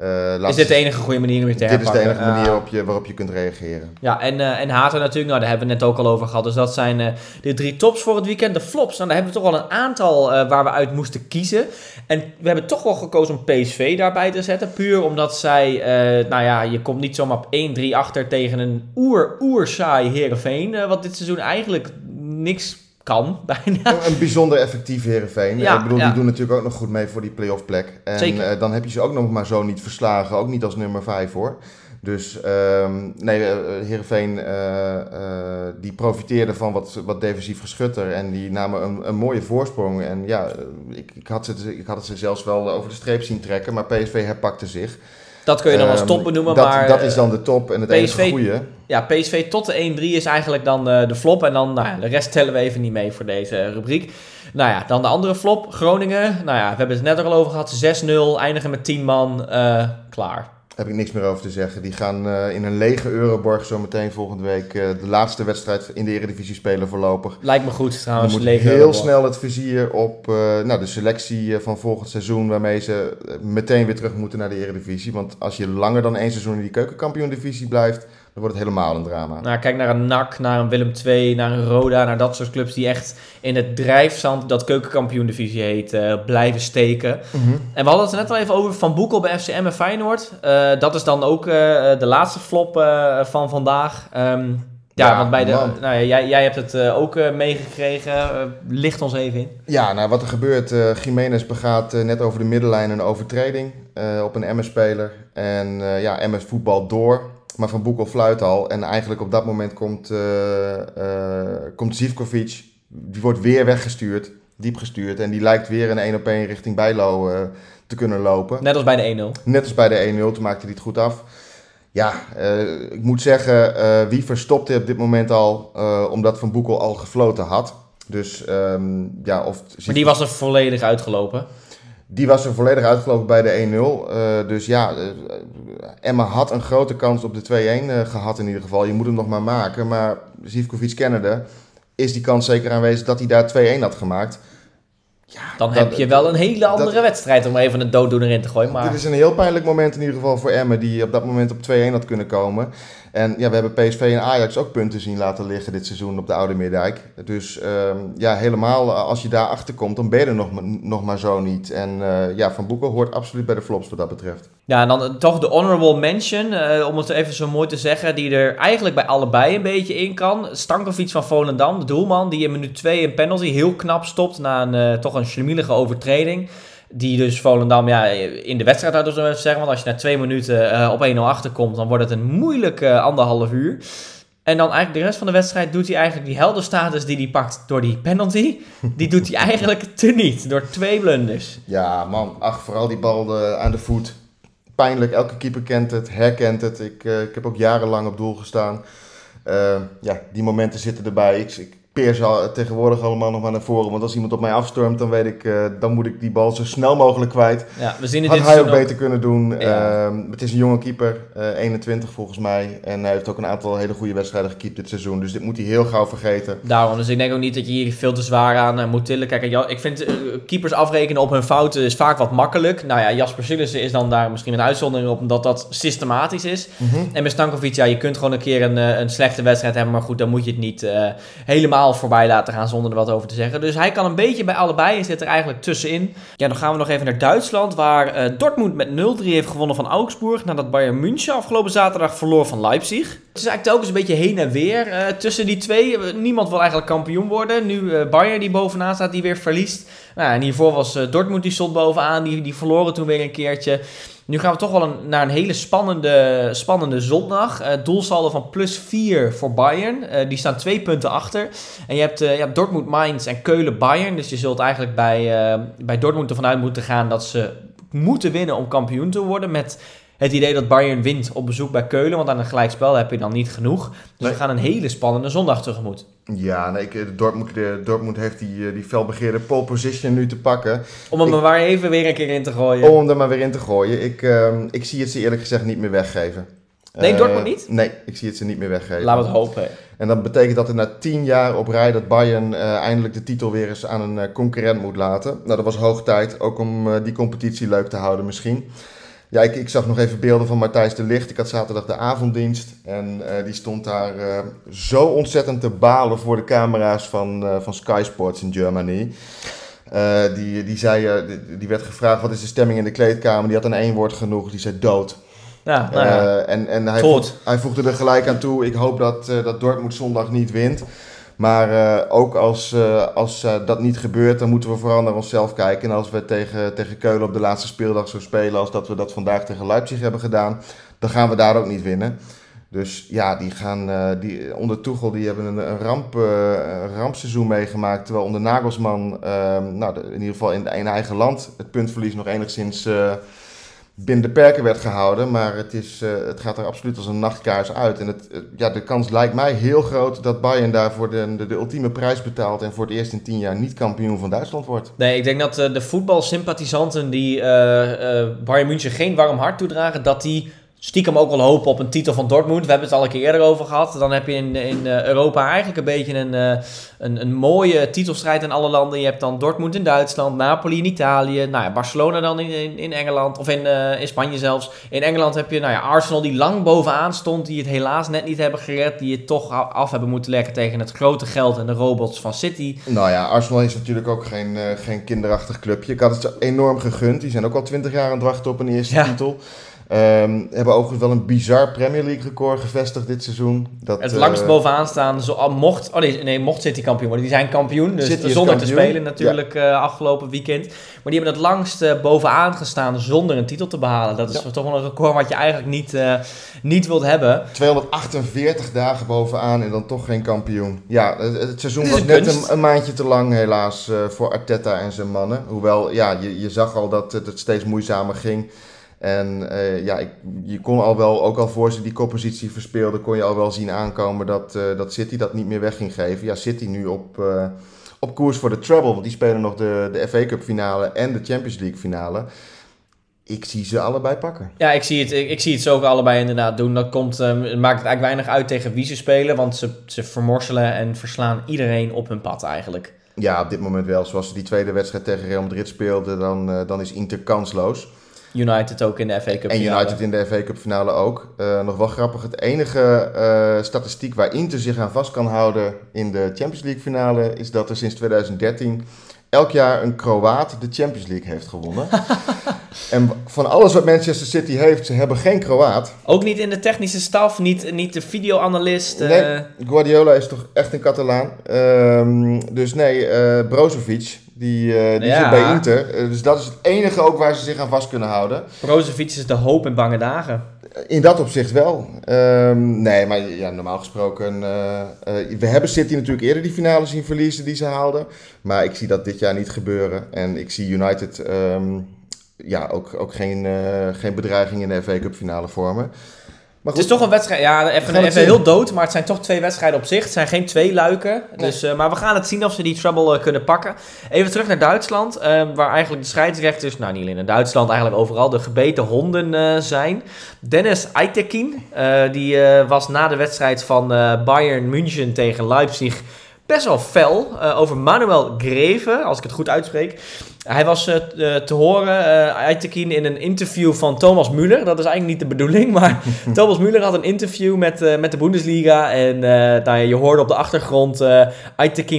Uh, is dit de enige goede manier om je te Dit is de enige manier op je, waarop je kunt reageren. Ja, en, uh, en Hater natuurlijk, nou, daar hebben we het net ook al over gehad. Dus dat zijn uh, de drie tops voor het weekend. De flops, nou, daar hebben we toch wel een aantal waar we uit moesten kiezen. En we hebben toch wel gekozen om PSV daarbij te zetten. Puur omdat zij, nou ja, je komt niet zomaar op 1-3 achter tegen een oer-oer saai Heerenveen. wat dit seizoen eigenlijk niks kan, bijna. Een bijzonder effectief Heerenveen. Ja, ik bedoel, die doen natuurlijk ook nog goed mee voor die playoff plek. En Zeker. Uh, dan heb je ze ook nog maar zo niet verslagen. Ook niet als nummer 5 hoor. Dus um, nee, uh, Heerenveen uh, die profiteerde van wat, wat defensief geschutter. En die namen een, een mooie voorsprong. En ja, ik, ik, had ze, ik had het ze zelfs wel over de streep zien trekken. Maar PSV herpakte zich. Dat kun je dan als ehm, top benoemen, dat, maar... Dat is dan de top en het PSV, enige goede. Ja, PSV tot de 1-3 is eigenlijk dan de, de flop. En dan, nou ja, de rest tellen we even niet mee voor deze rubriek. Nou ja, dan de andere flop, Groningen. Nou ja, we hebben het net al over gehad. 6-0, eindigen met 10 man, uh, klaar heb ik niks meer over te zeggen. Die gaan uh, in een lege Euroborg zo meteen volgende week uh, de laatste wedstrijd in de Eredivisie spelen voorlopig. Lijkt me goed trouwens. Moet heel Euroborg. snel het vizier op uh, nou, de selectie van volgend seizoen waarmee ze meteen weer terug moeten naar de Eredivisie. Want als je langer dan één seizoen in die keukenkampioen-divisie blijft, dan wordt het helemaal een drama. Nou, kijk naar een NAC, naar een Willem II, naar een Roda, naar dat soort clubs die echt in het drijfzand, dat keukenkampioen-divisie heet, uh, blijven steken. Mm -hmm. En we hadden het net al even over Van Boekel bij FCM en Feyenoord. Uh, dat is dan ook uh, de laatste flop van vandaag. Um, ja, ja, want bij de, nou ja, jij, jij hebt het uh, ook uh, meegekregen. Uh, licht ons even in. Ja, nou wat er gebeurt. Jiménez begaat net over de middenlijn een overtreding op een MS-speler. En ja, MS voetbal door. Maar Van Boekel fluit al. En eigenlijk op dat moment komt, uh, uh, komt Zivkovic. Die wordt weer weggestuurd. Diep gestuurd. En die lijkt weer een 1 op 1 richting Bijlo uh, te kunnen lopen. Net als bij de 1-0. Net als bij de 1-0. Toen maakte hij het goed af. Ja, ik moet zeggen, wie verstopte op dit moment al, omdat Van Boekel al gefloten had. Dus um, ja, of... Maar die was er volledig uitgelopen? Die was er volledig uitgelopen bij de 1-0. Uh, dus ja, uh, Emma had een grote kans op de 2-1 uh, gehad in ieder geval. Je moet hem nog maar maken. Maar Zivkovic kennende is die kans zeker aanwezig dat hij daar 2-1 had gemaakt. Ja, dan heb je wel een hele andere wedstrijd om even een dooddoener in te gooien. Maar... Dit is een heel pijnlijk moment in ieder geval voor Emma, die op dat moment op 2-1 had kunnen komen. En ja, we hebben PSV en Ajax ook punten zien laten liggen dit seizoen op de Oude Meerdijk. Dus um, ja, helemaal eh, als je daar achter komt, dan ben je er nog, nog maar zo niet. En uh, ja, Van Boekel hoort absoluut bij de flops wat dat betreft. Ja, en dan uh, toch de honorable mention, om het even zo mooi te zeggen, die er eigenlijk bij allebei een beetje in kan. Stankovic van Volendam, de doelman, die in minuut 2 een penalty heel knap stopt na een toch een schlimielige overtreding. Die dus Volendam ja, in de wedstrijd hadden we zeggen. Want als je na twee minuten uh, op 1-0 achterkomt, dan wordt het een moeilijke uh, anderhalf uur. En dan eigenlijk de rest van de wedstrijd doet hij eigenlijk die heldenstatus die hij pakt door die penalty. Die doet hij eigenlijk teniet door twee blunders. Ja man, ach vooral die bal de, aan de voet. Pijnlijk, elke keeper kent het, herkent het. Ik, ik heb ook jarenlang op doel gestaan. ja, die momenten zitten erbij. Ik peer ze tegenwoordig allemaal nog maar naar voren. Want als iemand op mij afstormt, dan weet ik, uh, dan moet ik die bal zo snel mogelijk kwijt. Ja, we zien het Had hij ook beter kunnen doen. Ja. Uh, het is een jonge keeper, uh, eh, 21 volgens mij. En hij heeft ook een aantal hele goede wedstrijden gekiept dit seizoen. Dus dit moet hij heel gauw vergeten. Daarom, dus ik denk ook niet dat je hier veel te zwaar aan uh, moet tillen. Kijk, ik vind keepers afrekenen op hun fouten is vaak wat makkelijk. Nou ja, Jasper Sillissen is dan daar misschien een uitzondering op, omdat dat systematisch is. Mm -hmm. En met Stankovic, ja, je kunt gewoon een keer een, een slechte wedstrijd hebben. Maar goed, dan moet je het niet helemaal voorbij laten gaan zonder er wat over te zeggen. Dus hij kan een beetje bij allebei en zit er eigenlijk tussenin. Ja, dan gaan we nog even naar Duitsland, waar uh, Dortmund met 0-3 heeft gewonnen van Augsburg. Nadat Bayern München afgelopen zaterdag verloor van Leipzig. Het is eigenlijk telkens een beetje heen en weer uh, tussen die twee. Niemand wil eigenlijk kampioen worden. Nu uh, Bayern die bovenaan staat, die weer verliest. Nou, en hiervoor was Dortmund die stond bovenaan. Die, die verloren toen weer een keertje. Nu gaan we toch wel een, naar een hele spannende, spannende zondag. Uh, doelsaldo van plus 4 voor Bayern. Uh, die staan twee punten achter. En je hebt, uh, je hebt Dortmund, Mainz en Keulen, Bayern. Dus je zult eigenlijk bij, bij Dortmund ervan uit moeten gaan dat ze moeten winnen om kampioen te worden. Met het idee dat Bayern wint op bezoek bij Keulen. Want aan een gelijkspel heb je dan niet genoeg. Dus nee. we gaan een hele spannende zondag tegemoet. Ja, nee, ik, Dortmund, de, Dortmund heeft die, die felbegeerde pole position nu te pakken. Om hem ik, er maar even weer een keer in te gooien. Om hem er maar weer in te gooien. Ik, uh, ik zie het ze eerlijk gezegd niet meer weggeven. Nee, uh, Dortmund niet? Nee, ik zie het ze niet meer weggeven. Laten we het hopen. En dat betekent dat er na tien jaar op rij dat Bayern uh, eindelijk de titel weer eens aan een concurrent moet laten. Nou, dat was hoog tijd, ook om die competitie leuk te houden misschien. Ja, ik, ik, zag nog even beelden van Matthijs de Licht. Ik had zaterdag de avonddienst. En uh, die stond daar uh, zo ontzettend te balen voor de camera's van, uh, van Sky Sports in Germany. die, die, zei, die, die, werd gevraagd wat is de stemming in de kleedkamer. Die had een één woord genoeg. Die zei dood. Ja, nou ja. en en hij, voeg, hij voegde er gelijk aan toe. Ik hoop dat, dat Dortmund zondag niet wint. Maar uh, ook als, uh, als uh, dat niet gebeurt, dan moeten we vooral naar onszelf kijken. En als we tegen, tegen Keulen op de laatste speeldag zo spelen als dat we dat vandaag tegen Leipzig hebben gedaan, dan gaan we daar ook niet winnen. Dus ja, die gaan die, onder Toegel die hebben een, een, ramp, rampseizoen meegemaakt. Terwijl onder Nagelsman, nou, in ieder geval in, in eigen land, het puntverlies nog enigszins binnen de perken werd gehouden. Maar het, is, uh, het gaat er absoluut als een nachtkaars uit. En het, uh, ja, de kans lijkt mij heel groot dat Bayern daarvoor de, de, ultieme prijs betaalt. En voor het eerst in tien jaar niet kampioen van Duitsland wordt. Nee, ik denk dat uh, de voetbalsympathisanten die Bayern München geen warm hart toedragen, dat die stiekem ook wel hopen op een titel van Dortmund. We hebben het al een keer eerder over gehad. Dan heb je in, in Europa eigenlijk een beetje een, een, een mooie titelstrijd in alle landen. Je hebt dan Dortmund in Duitsland, Napoli in Italië, nou ja, Barcelona dan in, in, in Engeland, of in, uh, in Spanje zelfs. In Engeland heb je nou ja, Arsenal die lang bovenaan stond, die het helaas net niet hebben gered, die het toch af hebben moeten leggen tegen het grote geld en de robots van City. Nou ja, Arsenal is natuurlijk ook geen, uh, geen kinderachtig clubje. Ik had het enorm gegund. Die zijn ook al twintig jaar aan het wachten op een eerste ja. titel. Um, hebben overigens wel een bizar Premier League record gevestigd dit seizoen. Dat, het langst uh, bovenaan staan, zo, mocht, oh nee, nee, mocht City kampioen worden. Die zijn kampioen, dus zonder kampioen. te spelen natuurlijk ja. uh, afgelopen weekend. Maar die hebben het langst uh, bovenaan gestaan zonder een titel te behalen. Dat is ja. toch wel een record wat je eigenlijk niet, niet wilt hebben. 248 dagen bovenaan en dan toch geen kampioen. Ja, het, het seizoen was net een, een, maandje te lang helaas voor Arteta en zijn mannen. Hoewel, ja, je, je zag al dat het steeds moeizamer ging. En uh, ja, ik, je kon al wel, ook al voor ze die koppositie verspeelden, kon je al wel zien aankomen dat, uh, dat City dat niet meer weg ging geven. Ja, City nu op, uh, op koers voor de treble, want die spelen nog de, de FA Cup finale en de Champions League finale. Ik zie ze allebei pakken. Ja, ik zie het, ik, ik zie het zo ook allebei inderdaad doen. Dat komt, het maakt het eigenlijk weinig uit tegen wie ze spelen, want ze, ze vermorselen en verslaan iedereen op hun pad eigenlijk. Ja, op dit moment wel. Zoals ze die tweede wedstrijd tegen Real Madrid speelden, dan, dan is Inter kansloos. United ook in de FA Cup En finale. United in de FA Cup finale ook. Uh, nog wel grappig, het enige uh, statistiek waar Inter zich aan vast kan houden in de Champions League finale is dat er sinds 2013 elk jaar een Kroaat de Champions League heeft gewonnen. en van alles wat Manchester City heeft, ze hebben geen Kroaat. Ook niet in de technische staf, niet, niet de videoanalist. Uh... Nee, Guardiola is toch echt een Catalaan. Um, dus nee, Brozovic, die, uh, die ja. zit bij Inter. Uh, dus dat is het enige ook waar ze zich aan vast kunnen houden. Brozovic is de hoop in bange dagen. In dat opzicht wel. Um, nee, maar ja, normaal gesproken... We hebben City natuurlijk eerder die finale zien verliezen die ze haalden. Maar ik zie dat dit jaar niet gebeuren. En ik zie United um, ja, ook, ook geen, geen bedreiging in de FA Cup finale vormen. Maar goed, het is toch een wedstrijd, ja, even, even heel dood, maar het zijn toch twee wedstrijden op zich. Het zijn geen twee luiken. Dus, uh, maar we gaan het zien of ze die trouble uh, kunnen pakken. Even terug naar Duitsland, uh, waar eigenlijk de scheidsrechters, nou niet alleen in Duitsland, eigenlijk overal de gebeten honden zijn. Dennis Eitekin, die was na de wedstrijd van Bayern München tegen Leipzig best wel fel over Manuel Greve, als ik het goed uitspreek. Hij was te horen, uh, in een interview van Thomas Müller. Dat is eigenlijk niet de bedoeling, maar Thomas Müller had een interview met, met de Bundesliga. En nou, je hoorde op de achtergrond uh,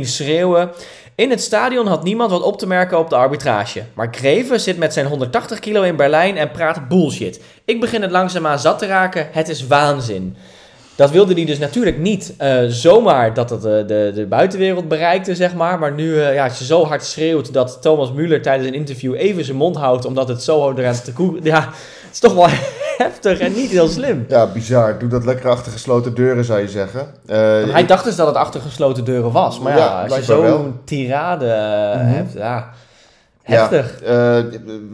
schreeuwen. In het stadion had niemand wat op te merken op de arbitrage. Maar Greven zit met zijn 180 kilo in Berlijn en praat bullshit. Ik begin het langzaamaan zat te raken. Het is waanzin. Dat wilde hij dus natuurlijk niet uh, zomaar dat het uh, de, de buitenwereld bereikte, zeg maar. Maar nu, uh, ja, als je zo hard schreeuwt dat Thomas Müller tijdens een interview even zijn mond houdt, omdat het zo eraan te koe... Ja, het is toch wel heftig en niet heel slim. Ja, bizar. Doe dat lekker achter gesloten deuren, zou je zeggen. hij dacht dus dat het achter gesloten deuren was. Maar ja, ja als je zo'n tirade mm hebt, ja... Heftig. Ja,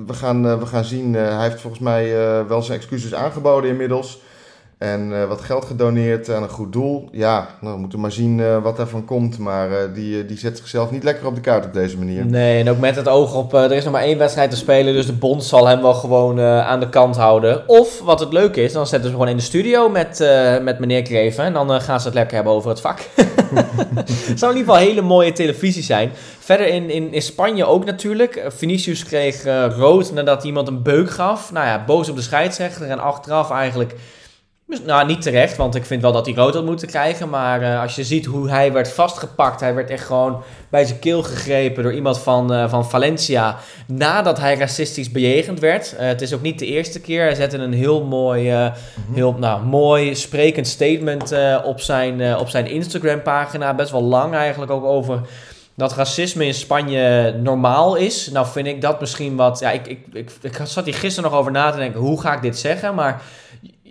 we, gaan, we gaan zien. hij heeft volgens mij wel zijn excuses aangeboden inmiddels. En uh, wat geld gedoneerd aan een goed doel. Ja, nou, we moeten maar zien uh, wat daarvan komt. Maar uh, die, die zet zichzelf niet lekker op de kaart op deze manier. Nee, en ook met het oog op... er is nog maar één wedstrijd te spelen. Dus de bond zal hem wel gewoon aan de kant houden. Of, wat het leuke is, dan zetten ze gewoon in de studio met, met meneer Kreven. En dan gaan ze het lekker hebben over het vak. het zou in ieder geval hele mooie televisie zijn. Verder in, in, in Spanje ook natuurlijk. Vinicius kreeg rood nadat iemand een beuk gaf. Nou ja, boos op de scheidsrechter. En achteraf eigenlijk nou, niet terecht, want ik vind wel dat hij rood had moeten krijgen. Maar uh, als je ziet hoe hij werd vastgepakt, hij werd echt gewoon bij zijn keel gegrepen door iemand van, uh, van Valencia. Nadat hij racistisch bejegend werd. Uh, het is ook niet de eerste keer. Hij zette een heel mooi, -hmm. heel, nou, mooi sprekend statement op zijn, op zijn Instagram-pagina. Best wel lang eigenlijk ook over dat racisme in Spanje normaal is. Nou vind ik dat misschien wat... Ja, ik, ik, ik, ik zat hier gisteren nog over na te denken, hoe ga ik dit zeggen? Maar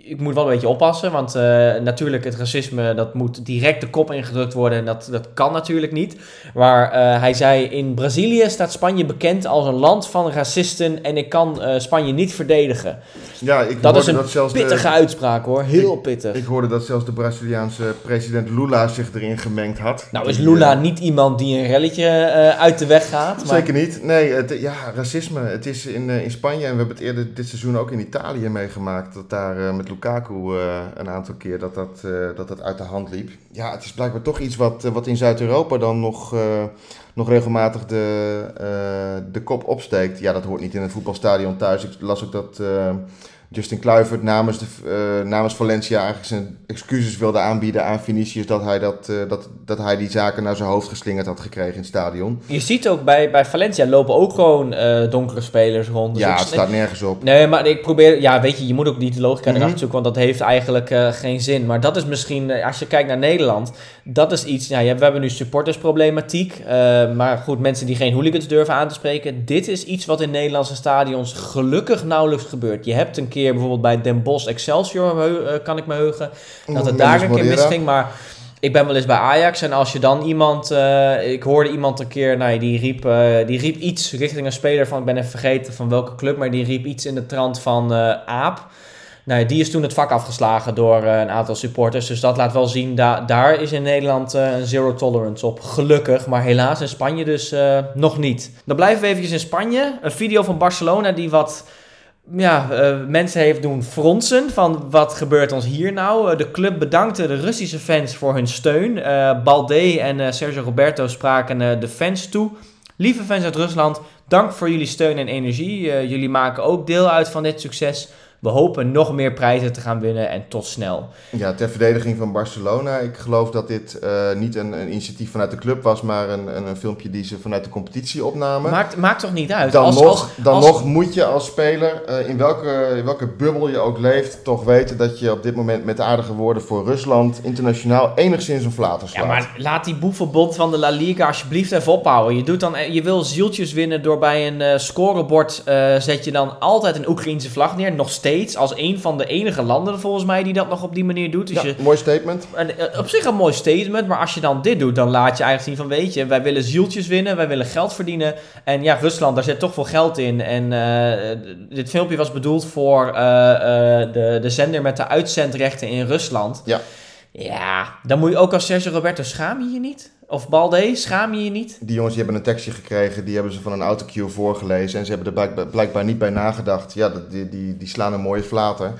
ik moet wel een beetje oppassen, want uh, natuurlijk het racisme dat moet direct de kop ingedrukt worden en dat, dat kan natuurlijk niet. Maar uh, hij zei in Brazilië staat Spanje bekend als een land van racisten en ik kan uh, Spanje niet verdedigen. Ja, ik dat is een dat zelfs pittige de, uitspraak hoor, heel ik, pittig. Ik hoorde dat zelfs de Braziliaanse president Lula zich erin gemengd had. Nou is Lula niet iemand die een relletje uit de weg gaat? Maar... Zeker niet. Nee, het, ja, racisme. Het is in, in Spanje en we hebben het eerder dit seizoen ook in Italië meegemaakt dat daar met Lukaku uh, een aantal keer dat dat, uh, dat dat uit de hand liep. Ja, het is blijkbaar toch iets wat, wat in Zuid-Europa dan nog, nog regelmatig de, de kop opsteekt. Ja, dat hoort niet in het voetbalstadion thuis. Ik las ook dat Justin Kluivert namens, de, uh, namens Valencia eigenlijk zijn excuses wilde aanbieden aan Vinicius dat hij, dat, uh, dat, dat hij die zaken naar zijn hoofd geslingerd had gekregen in het stadion. Je ziet ook bij, bij Valencia lopen ook gewoon uh, donkere spelers rond. Dus ja, het staat nergens op. Nee, maar ik probeer, ja weet je, je moet ook niet de logica mm -hmm. zoeken, want dat heeft eigenlijk geen zin. Maar dat is misschien, als je kijkt naar Nederland, dat is iets, ja, we hebben nu supportersproblematiek, maar goed, mensen die geen hooligans durven aan te spreken. Dit is iets wat in Nederlandse stadions gelukkig nauwelijks gebeurt. Je hebt een keer bijvoorbeeld bij Den Bosch Excelsior, uh, kan ik me heugen, dat het daar een keer misging. Maar ik ben wel eens bij Ajax en als je dan iemand, uh, ik hoorde iemand een keer, nou, die, riep, uh, die riep iets richting een speler van, ik ben even vergeten van welke club, maar die riep iets in de trant van uh, Aap. Nou, die is toen het vak afgeslagen door een aantal supporters. Dus dat laat wel zien, da daar is in Nederland een zero tolerance op. Gelukkig, maar helaas in Spanje dus nog niet. Dan blijven we eventjes in Spanje. Een video van Barcelona die wat ja, uh, mensen heeft doen fronsen van wat gebeurt ons hier nou. Uh, de club bedankte de Russische fans voor hun steun. Uh, Balde en Sergio Roberto spraken de fans toe. Lieve fans uit Rusland, dank voor jullie steun en energie. jullie maken ook deel uit van dit succes. We hopen nog meer prijzen te gaan winnen en tot snel. Ja, ter verdediging van Barcelona. Ik geloof dat dit uh, niet een, een, initiatief vanuit de club was, maar een, een, een, filmpje die ze vanuit de competitie opnamen. Maakt, maakt toch niet uit? Dan, als, nog, als, dan als... nog moet je als speler, uh, in, welke, in welke bubbel je ook leeft, toch weten dat je op dit moment met aardige woorden voor Rusland internationaal enigszins een flater slaat. Ja, maar laat die boevenbond van de La Liga alsjeblieft even ophouden. Je, doet dan, je wil zieltjes winnen door bij een uh, scorebord, zet je dan altijd een Oekraïense vlag neer, nog steeds als een van de enige landen volgens mij die dat nog op die manier doet. Dus ja, mooi statement. En, eh, op zich een mooi statement, maar als je dan dit doet, dan laat je eigenlijk zien van weet je, wij willen zieltjes winnen, wij willen geld verdienen. En ja, Rusland, daar zit toch veel geld in. En uh, dit filmpje was bedoeld voor uh, de, de zender met de uitzendrechten in Rusland. Ja. Ja, dan moet je ook als Sergio Roberto schaam je je niet? Of Balde, schaam je je niet? Die jongens die hebben een tekstje gekregen, die hebben ze van een autocue voorgelezen. En ze hebben er blijkbaar, niet bij nagedacht. Ja, die, die, die slaan een mooie flater.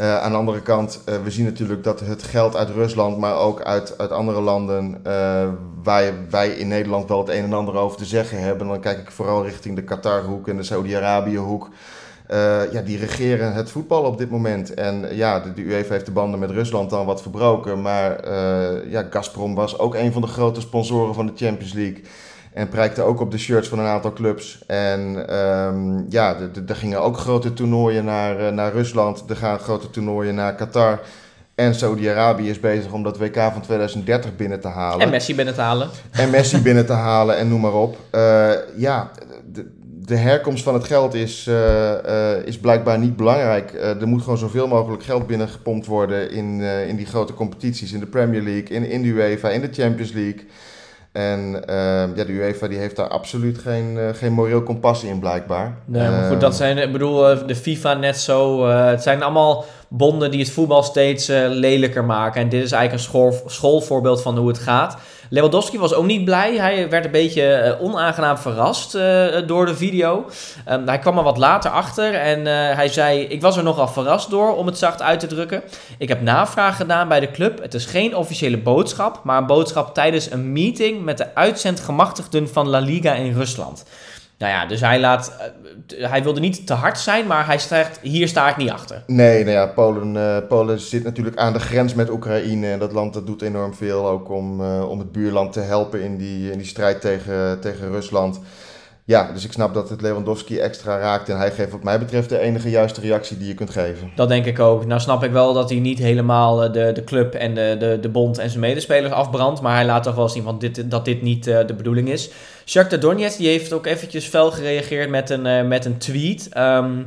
Uh, aan de andere kant, uh, we zien natuurlijk dat het geld uit Rusland, maar ook uit, uit andere landen, uh, waar wij in Nederland wel het een en ander over te zeggen hebben. Dan kijk ik vooral richting de Qatarhoek en de Saudi-Arabië-hoek. Ja, die regeren het voetbal op dit moment. En ja, de, de UEFA heeft de banden met Rusland dan wat verbroken. Maar ja, Gazprom was ook een van de grote sponsoren van de Champions League. En prijkte ook op de shirts van een aantal clubs. En um, ja, er gingen ook grote toernooien naar, uh, naar Rusland. Er gaan grote toernooien naar Qatar. En Saudi-Arabië is bezig om dat WK van 2030 binnen te halen. En Messi binnen te halen. En Messi binnen te halen en noem maar op. Uh, ja, de, herkomst van het geld is, uh, is blijkbaar niet belangrijk. er moet gewoon zoveel mogelijk geld binnengepompt worden in, in die grote competities. In de Premier League, in, in de UEFA, in de Champions League. En ja, de UEFA die heeft daar absoluut geen, geen moreel kompas in, blijkbaar. Nee, maar goed, dat zijn, ik bedoel, de FIFA net zo. Het zijn allemaal bonden die het voetbal steeds lelijker maken. En dit is eigenlijk een school, schoolvoorbeeld van hoe het gaat. Lewandowski was ook niet blij. Hij werd een beetje uh, onaangenaam verrast uh, door de video. Um, hij kwam er wat later achter en hij zei: Ik was er nogal verrast door, om het zacht uit te drukken. Ik heb navraag gedaan bij de club. Het is geen officiële boodschap, maar een boodschap tijdens een meeting met de uitzendgemachtigden van La Liga in Rusland. Nou ja, dus hij, laat, uh, hij wilde niet te hard zijn, maar hij zegt, hier sta ik niet achter. Nee, nou ja, Polen, uh, Polen zit natuurlijk aan de grens met Oekraïne. En dat land dat doet enorm veel ook om, uh, om het buurland te helpen in die, in die strijd tegen, tegen Rusland. Ja, dus ik snap dat het Lewandowski extra raakt. En hij geeft wat mij betreft de enige juiste reactie die je kunt geven. Dat denk ik ook. Nou snap ik wel dat hij niet helemaal de, de club en de, de, de bond en zijn medespelers afbrandt. Maar hij laat toch wel zien van dit, dat dit niet uh, de bedoeling is. Shakhtar Donetsk die heeft ook eventjes fel gereageerd met een, uh, met een tweet. Um,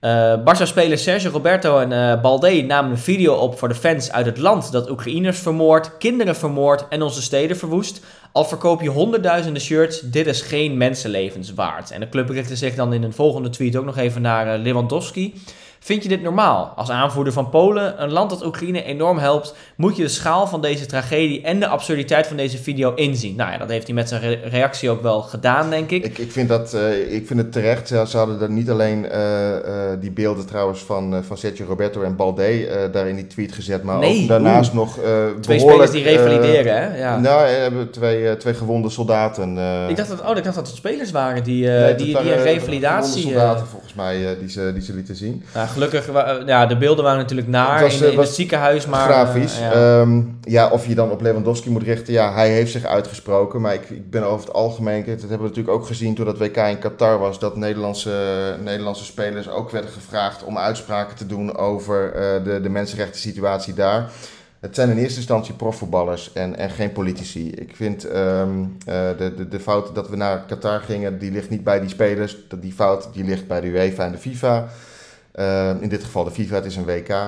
uh, Barça-spelers Sergio Roberto en uh, Balde namen een video op voor de fans uit het land dat Oekraïners vermoord, kinderen vermoord en onze steden verwoest. Al verkoop je honderdduizenden shirts, dit is geen mensenlevens waard. En de club richtte zich dan in een volgende tweet ook nog even naar uh, Lewandowski. Vind je dit normaal? Als aanvoerder van Polen, een land dat Oekraïne enorm helpt, moet je de schaal van deze tragedie en de absurditeit van deze video inzien. Nou ja, dat heeft hij met zijn re reactie ook wel gedaan, denk ik. Ik, ik, vind, dat, uh, ik vind het terecht. Ze hadden er niet alleen uh, uh, die beelden trouwens van, van Sergio Roberto en Balde daar in die tweet gezet, maar nee, ook daarnaast nog Twee spelers die revalideren, hè? Ja. Nou, we hebben twee, twee gewonde soldaten. ik, dacht dat, oh, ik dacht dat het spelers waren die, nee, die, die, die een revalidatie... soldaten volgens mij die, ze, die ze lieten zien. Nou, gelukkig, ja, de beelden waren natuurlijk naar was, in, in was het ziekenhuis, maar... Grafisch. Ja. Um, ja. of je dan op Lewandowski moet richten. Ja, hij heeft zich uitgesproken, maar ik, ik ben over het algemeen... Dat hebben we natuurlijk ook gezien toen dat WK in Qatar was... dat Nederlandse, Nederlandse spelers ook werden gevraagd om uitspraken te doen... over uh, de, de mensenrechten situatie daar. Het zijn in eerste instantie profvoetballers en, en geen politici. Ik vind um, uh, de, de, de fout dat we naar Qatar gingen, die ligt niet bij die spelers. Die fout die ligt bij de UEFA en de FIFA... Uh, in dit geval de FIFA, het is een WK. Uh,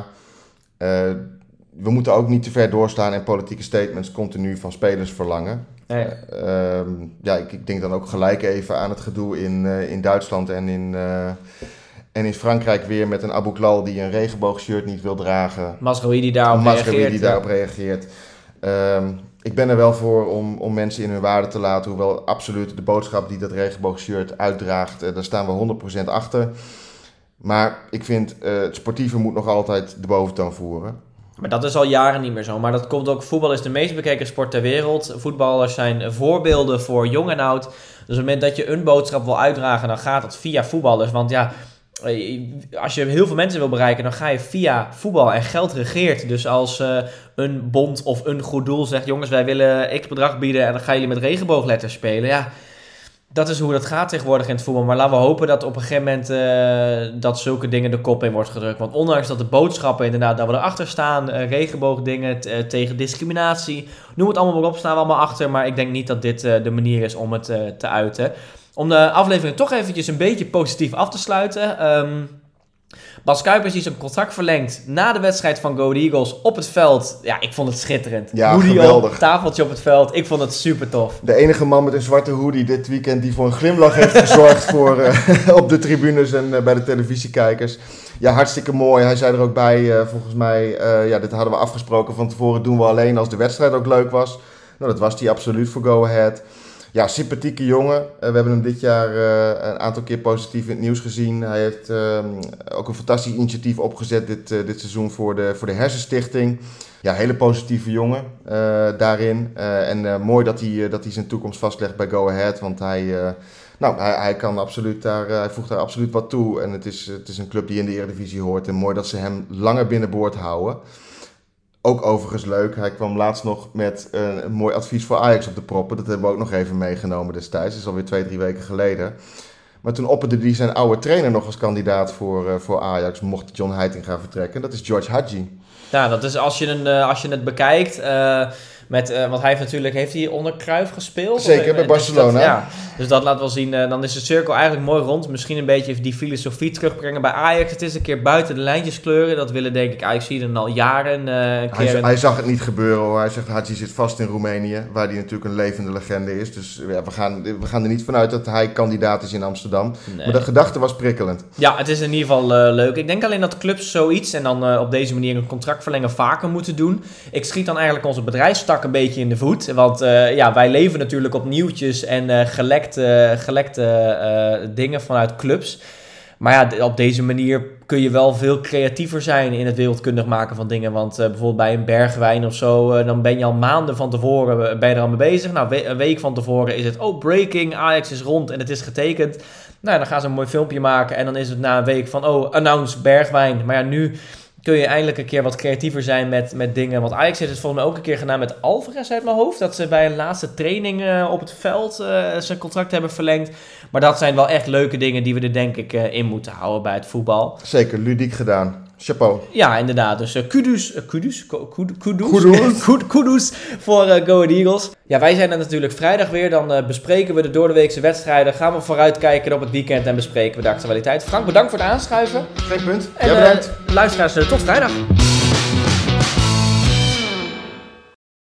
we moeten ook niet te ver doorstaan en politieke statements continu van spelers verlangen. Nee. Uh, ja, ik, ik, denk dan ook gelijk even aan het gedoe in, uh, in Duitsland en in, en in Frankrijk weer met een Abu Klal die een regenboogshirt niet wil dragen. Masrohi die daarop reageert. die daarop reageert. Ehm, ik ben er wel voor om, om mensen in hun waarde te laten, hoewel absoluut de boodschap die dat regenboogshirt uitdraagt, daar staan we 100% achter. Maar ik vind uh, het sportieve moet nog altijd de boventoon voeren. Maar dat is al jaren niet meer zo. Maar dat komt ook. Voetbal is de meest bekeken sport ter wereld. Voetballers zijn voorbeelden voor jong en oud. Dus op het moment dat je een boodschap wil uitdragen, dan gaat dat via voetballers. Want ja, als je heel veel mensen wil bereiken, dan ga je via voetbal. En geld regeert. Dus als uh, een bond of een goed doel zegt: jongens, wij willen x bedrag bieden. En dan gaan jullie met regenboogletters spelen. Ja dat is hoe dat gaat tegenwoordig in het voetbal. Maar laten we hopen dat op een gegeven moment uh, dat zulke dingen de kop in wordt gedrukt. Want ondanks dat de boodschappen inderdaad, dat we erachter staan, uh, regenboogdingen uh, tegen discriminatie, noem het allemaal maar op, staan we allemaal achter. Maar ik denk niet dat dit de manier is om het te uiten. Om de aflevering toch eventjes een beetje positief af te sluiten. Um, Bas Kuipers die zijn contract verlengt na de wedstrijd van Go Eagles op het veld. Ja, ik vond het schitterend. Ja, hoodie geweldig. op, tafeltje op het veld. Ik vond het super tof. De enige man met een zwarte hoodie dit weekend die voor een glimlach heeft gezorgd voor, uh, op de tribunes en uh, bij de televisiekijkers. Ja, hartstikke mooi. Hij zei er ook bij, uh, volgens mij, ja, dit hadden we afgesproken van tevoren, doen we alleen als de wedstrijd ook leuk was. Nou, dat was die absoluut voor Go Ahead. Ja, sympathieke jongen. we hebben hem dit jaar een aantal keer positief in het nieuws gezien. Hij heeft ehm, ook een fantastisch initiatief opgezet dit, dit seizoen voor de, voor de Hersenstichting ja, hele positieve jongen daarin. en mooi dat hij, dat hij zijn toekomst vastlegt bij Go Ahead. Want hij, nou, hij, hij, kan absoluut daar, hij voegt daar absoluut wat toe. En het is, het is een club die in de Eredivisie hoort. En mooi dat ze hem langer binnenboord houden. Ook overigens leuk, hij kwam laatst nog met een, een, mooi advies voor Ajax op de proppen. Dat hebben we ook nog even meegenomen destijds. Dat is alweer twee, drie weken geleden. Maar toen opperde hij zijn oude trainer nog als kandidaat voor, uh, voor Ajax. Mocht John Heiting gaan vertrekken. Dat is George Hadji. Ja, dat is als je, een, uh, als je het bekijkt. Uh, met, want hij heeft natuurlijk, heeft hij onder Cruijff gespeeld? Zeker, bij Barcelona. Dus dat, ja, dus dat laat wel zien, uh, dan is de cirkel eigenlijk mooi rond. Misschien een beetje die filosofie terugbrengen bij Ajax. Het is een keer buiten de lijntjes kleuren. Dat willen denk ik Ajax zien al jaren. Uh, een hij, hij, zag het niet gebeuren hoor. Hij zegt, Hadji zit vast in Roemenië, waar hij natuurlijk een levende legende is. Dus ja, we, gaan, we gaan er niet vanuit dat hij kandidaat is in Amsterdam. Nee. Maar de gedachte was prikkelend. Ja, het is in ieder geval leuk. Ik denk alleen dat clubs zoiets en dan op deze manier een contract verlengen vaker moeten doen. Ik schiet dan eigenlijk onze bedrijfstak een beetje in de voet. Want ja, wij leven natuurlijk op nieuwtjes en uh, gelekte, gelekte uh, dingen vanuit clubs. Maar ja, op deze manier kun je wel veel creatiever zijn in het wereldkundig maken van dingen. Want bijvoorbeeld bij een bergwijn of zo, dan ben je al maanden van tevoren ben je er al mee bezig. Nou, een week van tevoren is het, oh breaking, Ajax is rond en het is getekend. Nou, dan gaan ze een mooi filmpje maken en dan is het na een week van, oh, announce bergwijn. Maar ja, nu kun je eindelijk een keer wat creatiever zijn met, met dingen. Want Ajax heeft het volgens mij ook een keer gedaan met Alvarez uit mijn hoofd. Dat ze bij een laatste training uh, op het veld uh, zijn contract hebben verlengd. Maar dat zijn wel echt leuke dingen die we er denk ik uh, in moeten houden bij het voetbal. Zeker, ludiek gedaan. Chapeau. Ja, inderdaad. Dus uh, kudos, uh, kudos, kudos, kudos, voor uh, Go Ahead Eagles. Ja, wij zijn er natuurlijk vrijdag weer. Dan bespreken we de doordeweekse wedstrijden. Gaan we vooruitkijken op het weekend en bespreken we de actualiteit. Frank, bedankt voor het aanschuiven. Geen punt. En, ja, bedankt. luisteraars, tot vrijdag.